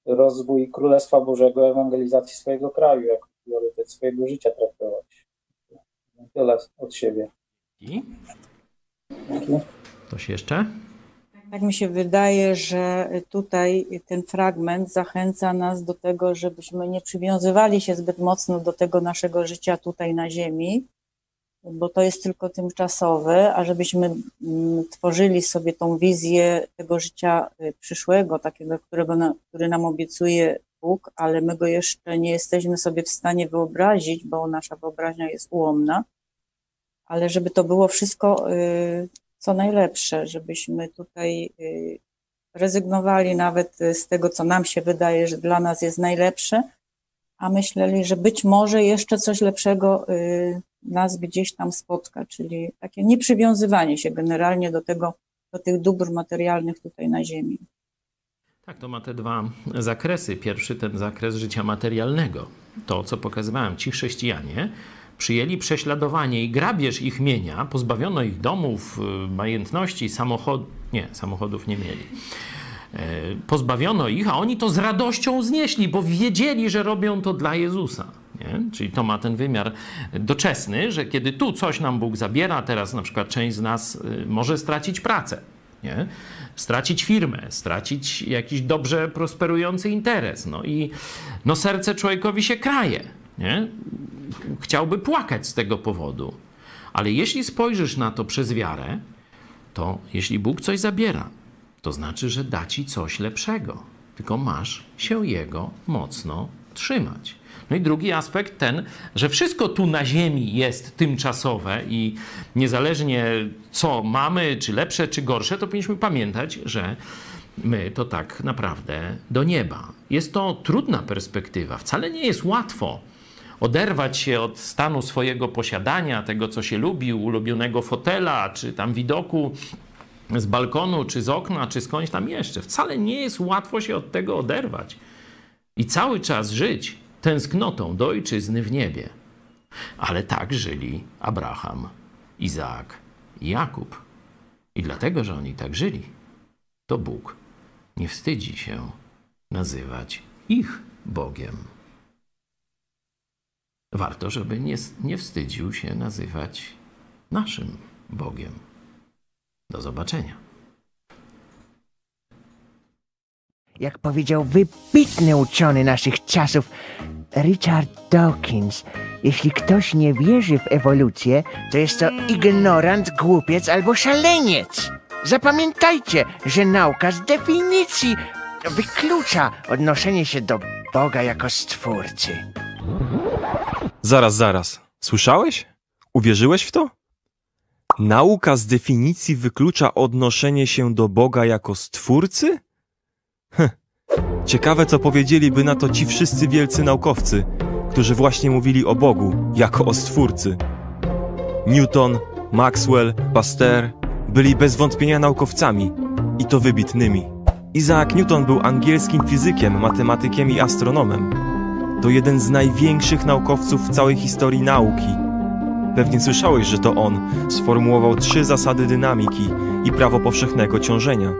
rozwój Królestwa Bożego, ewangelizacji swojego kraju, jako priorytet swojego życia traktować. Tyle od siebie. I? Ktoś jeszcze? Tak mi się wydaje, że tutaj ten fragment zachęca nas do tego, żebyśmy nie przywiązywali się zbyt mocno do tego naszego życia tutaj na Ziemi, bo to jest tylko tymczasowe, a żebyśmy mm, tworzyli sobie tą wizję tego życia y, przyszłego, takiego, którego na, który nam obiecuje Bóg, ale my go jeszcze nie jesteśmy sobie w stanie wyobrazić, bo nasza wyobraźnia jest ułomna, ale żeby to było wszystko y, co najlepsze, żebyśmy tutaj y, rezygnowali nawet z tego, co nam się wydaje, że dla nas jest najlepsze, a myśleli, że być może jeszcze coś lepszego y, nas gdzieś tam spotka, czyli takie nieprzywiązywanie się generalnie do tego, do tych dóbr materialnych tutaj na ziemi. Tak, to ma te dwa zakresy. Pierwszy ten zakres życia materialnego. To, co pokazywałem, ci chrześcijanie przyjęli prześladowanie i grabież ich mienia, pozbawiono ich domów, y, majątności, samochodów, nie, samochodów nie mieli. E, pozbawiono ich, a oni to z radością znieśli, bo wiedzieli, że robią to dla Jezusa. Nie? Czyli to ma ten wymiar doczesny, że kiedy tu coś nam Bóg zabiera, teraz na przykład część z nas y, może stracić pracę, nie? stracić firmę, stracić jakiś dobrze prosperujący interes. No i no serce człowiekowi się kraje. Nie? Chciałby płakać z tego powodu. Ale jeśli spojrzysz na to przez wiarę, to jeśli Bóg coś zabiera, to znaczy, że da ci coś lepszego. Tylko masz się Jego mocno trzymać. No i drugi aspekt ten, że wszystko tu na ziemi jest tymczasowe i niezależnie co mamy, czy lepsze, czy gorsze, to powinniśmy pamiętać, że my to tak naprawdę do nieba. Jest to trudna perspektywa. Wcale nie jest łatwo oderwać się od stanu swojego posiadania, tego co się lubi, ulubionego fotela, czy tam widoku z balkonu, czy z okna, czy skądś tam jeszcze. Wcale nie jest łatwo się od tego oderwać i cały czas żyć tęsknotą do ojczyzny w niebie. Ale tak żyli Abraham, Izaak i Jakub. I dlatego, że oni tak żyli, to Bóg nie wstydzi się nazywać ich Bogiem. Warto, żeby nie, nie wstydził się nazywać naszym Bogiem. Do zobaczenia. Jak powiedział wybitny uczony naszych czasów Richard Dawkins, jeśli ktoś nie wierzy w ewolucję, to jest to ignorant, głupiec albo szaleniec. Zapamiętajcie, że nauka z definicji wyklucza odnoszenie się do Boga jako stwórcy. Zaraz, zaraz. Słyszałeś? Uwierzyłeś w to? Nauka z definicji wyklucza odnoszenie się do Boga jako stwórcy? Heh. Ciekawe, co powiedzieliby na to ci wszyscy wielcy naukowcy, którzy właśnie mówili o Bogu jako o stwórcy. Newton, Maxwell, Pasteur byli bez wątpienia naukowcami i to wybitnymi. Isaac Newton był angielskim fizykiem, matematykiem i astronomem. To jeden z największych naukowców w całej historii nauki. Pewnie słyszałeś, że to on sformułował trzy zasady dynamiki i prawo powszechnego ciążenia.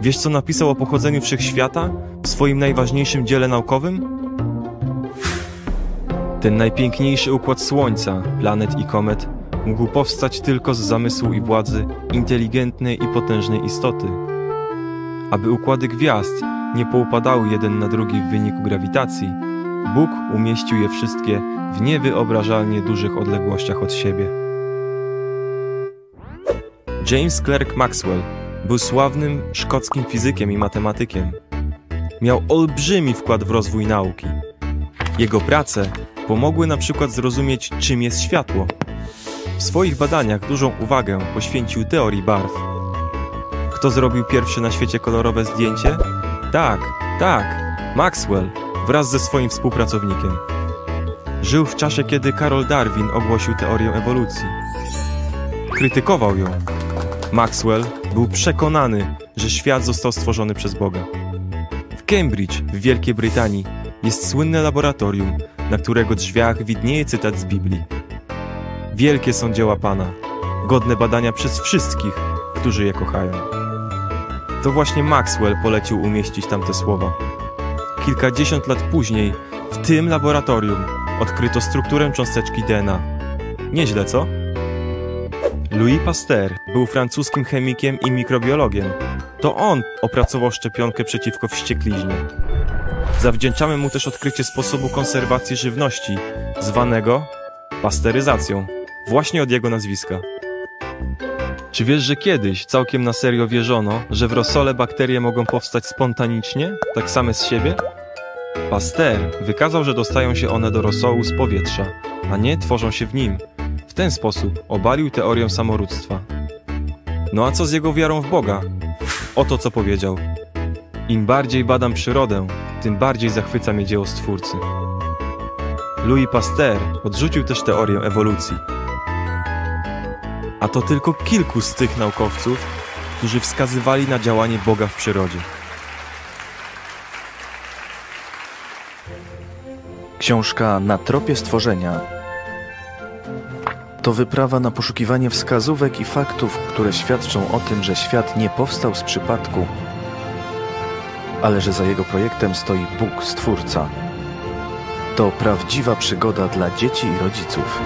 Wiesz, co napisał o pochodzeniu wszechświata w swoim najważniejszym dziele naukowym? Ten najpiękniejszy układ Słońca, planet i komet mógł powstać tylko z zamysłu i władzy inteligentnej i potężnej istoty. Aby układy gwiazd nie poupadały jeden na drugi w wyniku grawitacji, Bóg umieścił je wszystkie w niewyobrażalnie dużych odległościach od siebie. James Clerk Maxwell był sławnym szkockim fizykiem i matematykiem. Miał olbrzymi wkład w rozwój nauki. Jego prace pomogły na przykład zrozumieć, czym jest światło. W swoich badaniach dużą uwagę poświęcił teorii barw. Kto zrobił pierwsze na świecie kolorowe zdjęcie? Tak, tak, Maxwell wraz ze swoim współpracownikiem. Żył w czasie, kiedy Karol Darwin ogłosił teorię ewolucji. Krytykował ją. Maxwell był przekonany, że świat został stworzony przez Boga. W Cambridge, w Wielkiej Brytanii, jest słynne laboratorium, na którego drzwiach widnieje cytat z Biblii. Wielkie są dzieła Pana, godne badania przez wszystkich, którzy je kochają. To właśnie Maxwell polecił umieścić tamte słowa. Kilkadziesiąt lat później w tym laboratorium odkryto strukturę cząsteczki DNA. Nieźle, co? Louis Pasteur był francuskim chemikiem i mikrobiologiem. To on opracował szczepionkę przeciwko wściekliźnie. Zawdzięczamy mu też odkrycie sposobu konserwacji żywności, zwanego pasteryzacją, właśnie od jego nazwiska. Czy wiesz, że kiedyś całkiem na serio wierzono, że w rosole bakterie mogą powstać spontanicznie, tak same z siebie? Pasteur wykazał, że dostają się one do rosołu z powietrza, a nie tworzą się w nim. W ten sposób obalił teorię samorództwa. No a co z jego wiarą w Boga? Oto co powiedział. Im bardziej badam przyrodę, tym bardziej zachwyca mnie dzieło Stwórcy. Louis Pasteur odrzucił też teorię ewolucji. A to tylko kilku z tych naukowców, którzy wskazywali na działanie Boga w przyrodzie. Książka Na tropie stworzenia to wyprawa na poszukiwanie wskazówek i faktów, które świadczą o tym, że świat nie powstał z przypadku, ale że za jego projektem stoi Bóg Stwórca. To prawdziwa przygoda dla dzieci i rodziców.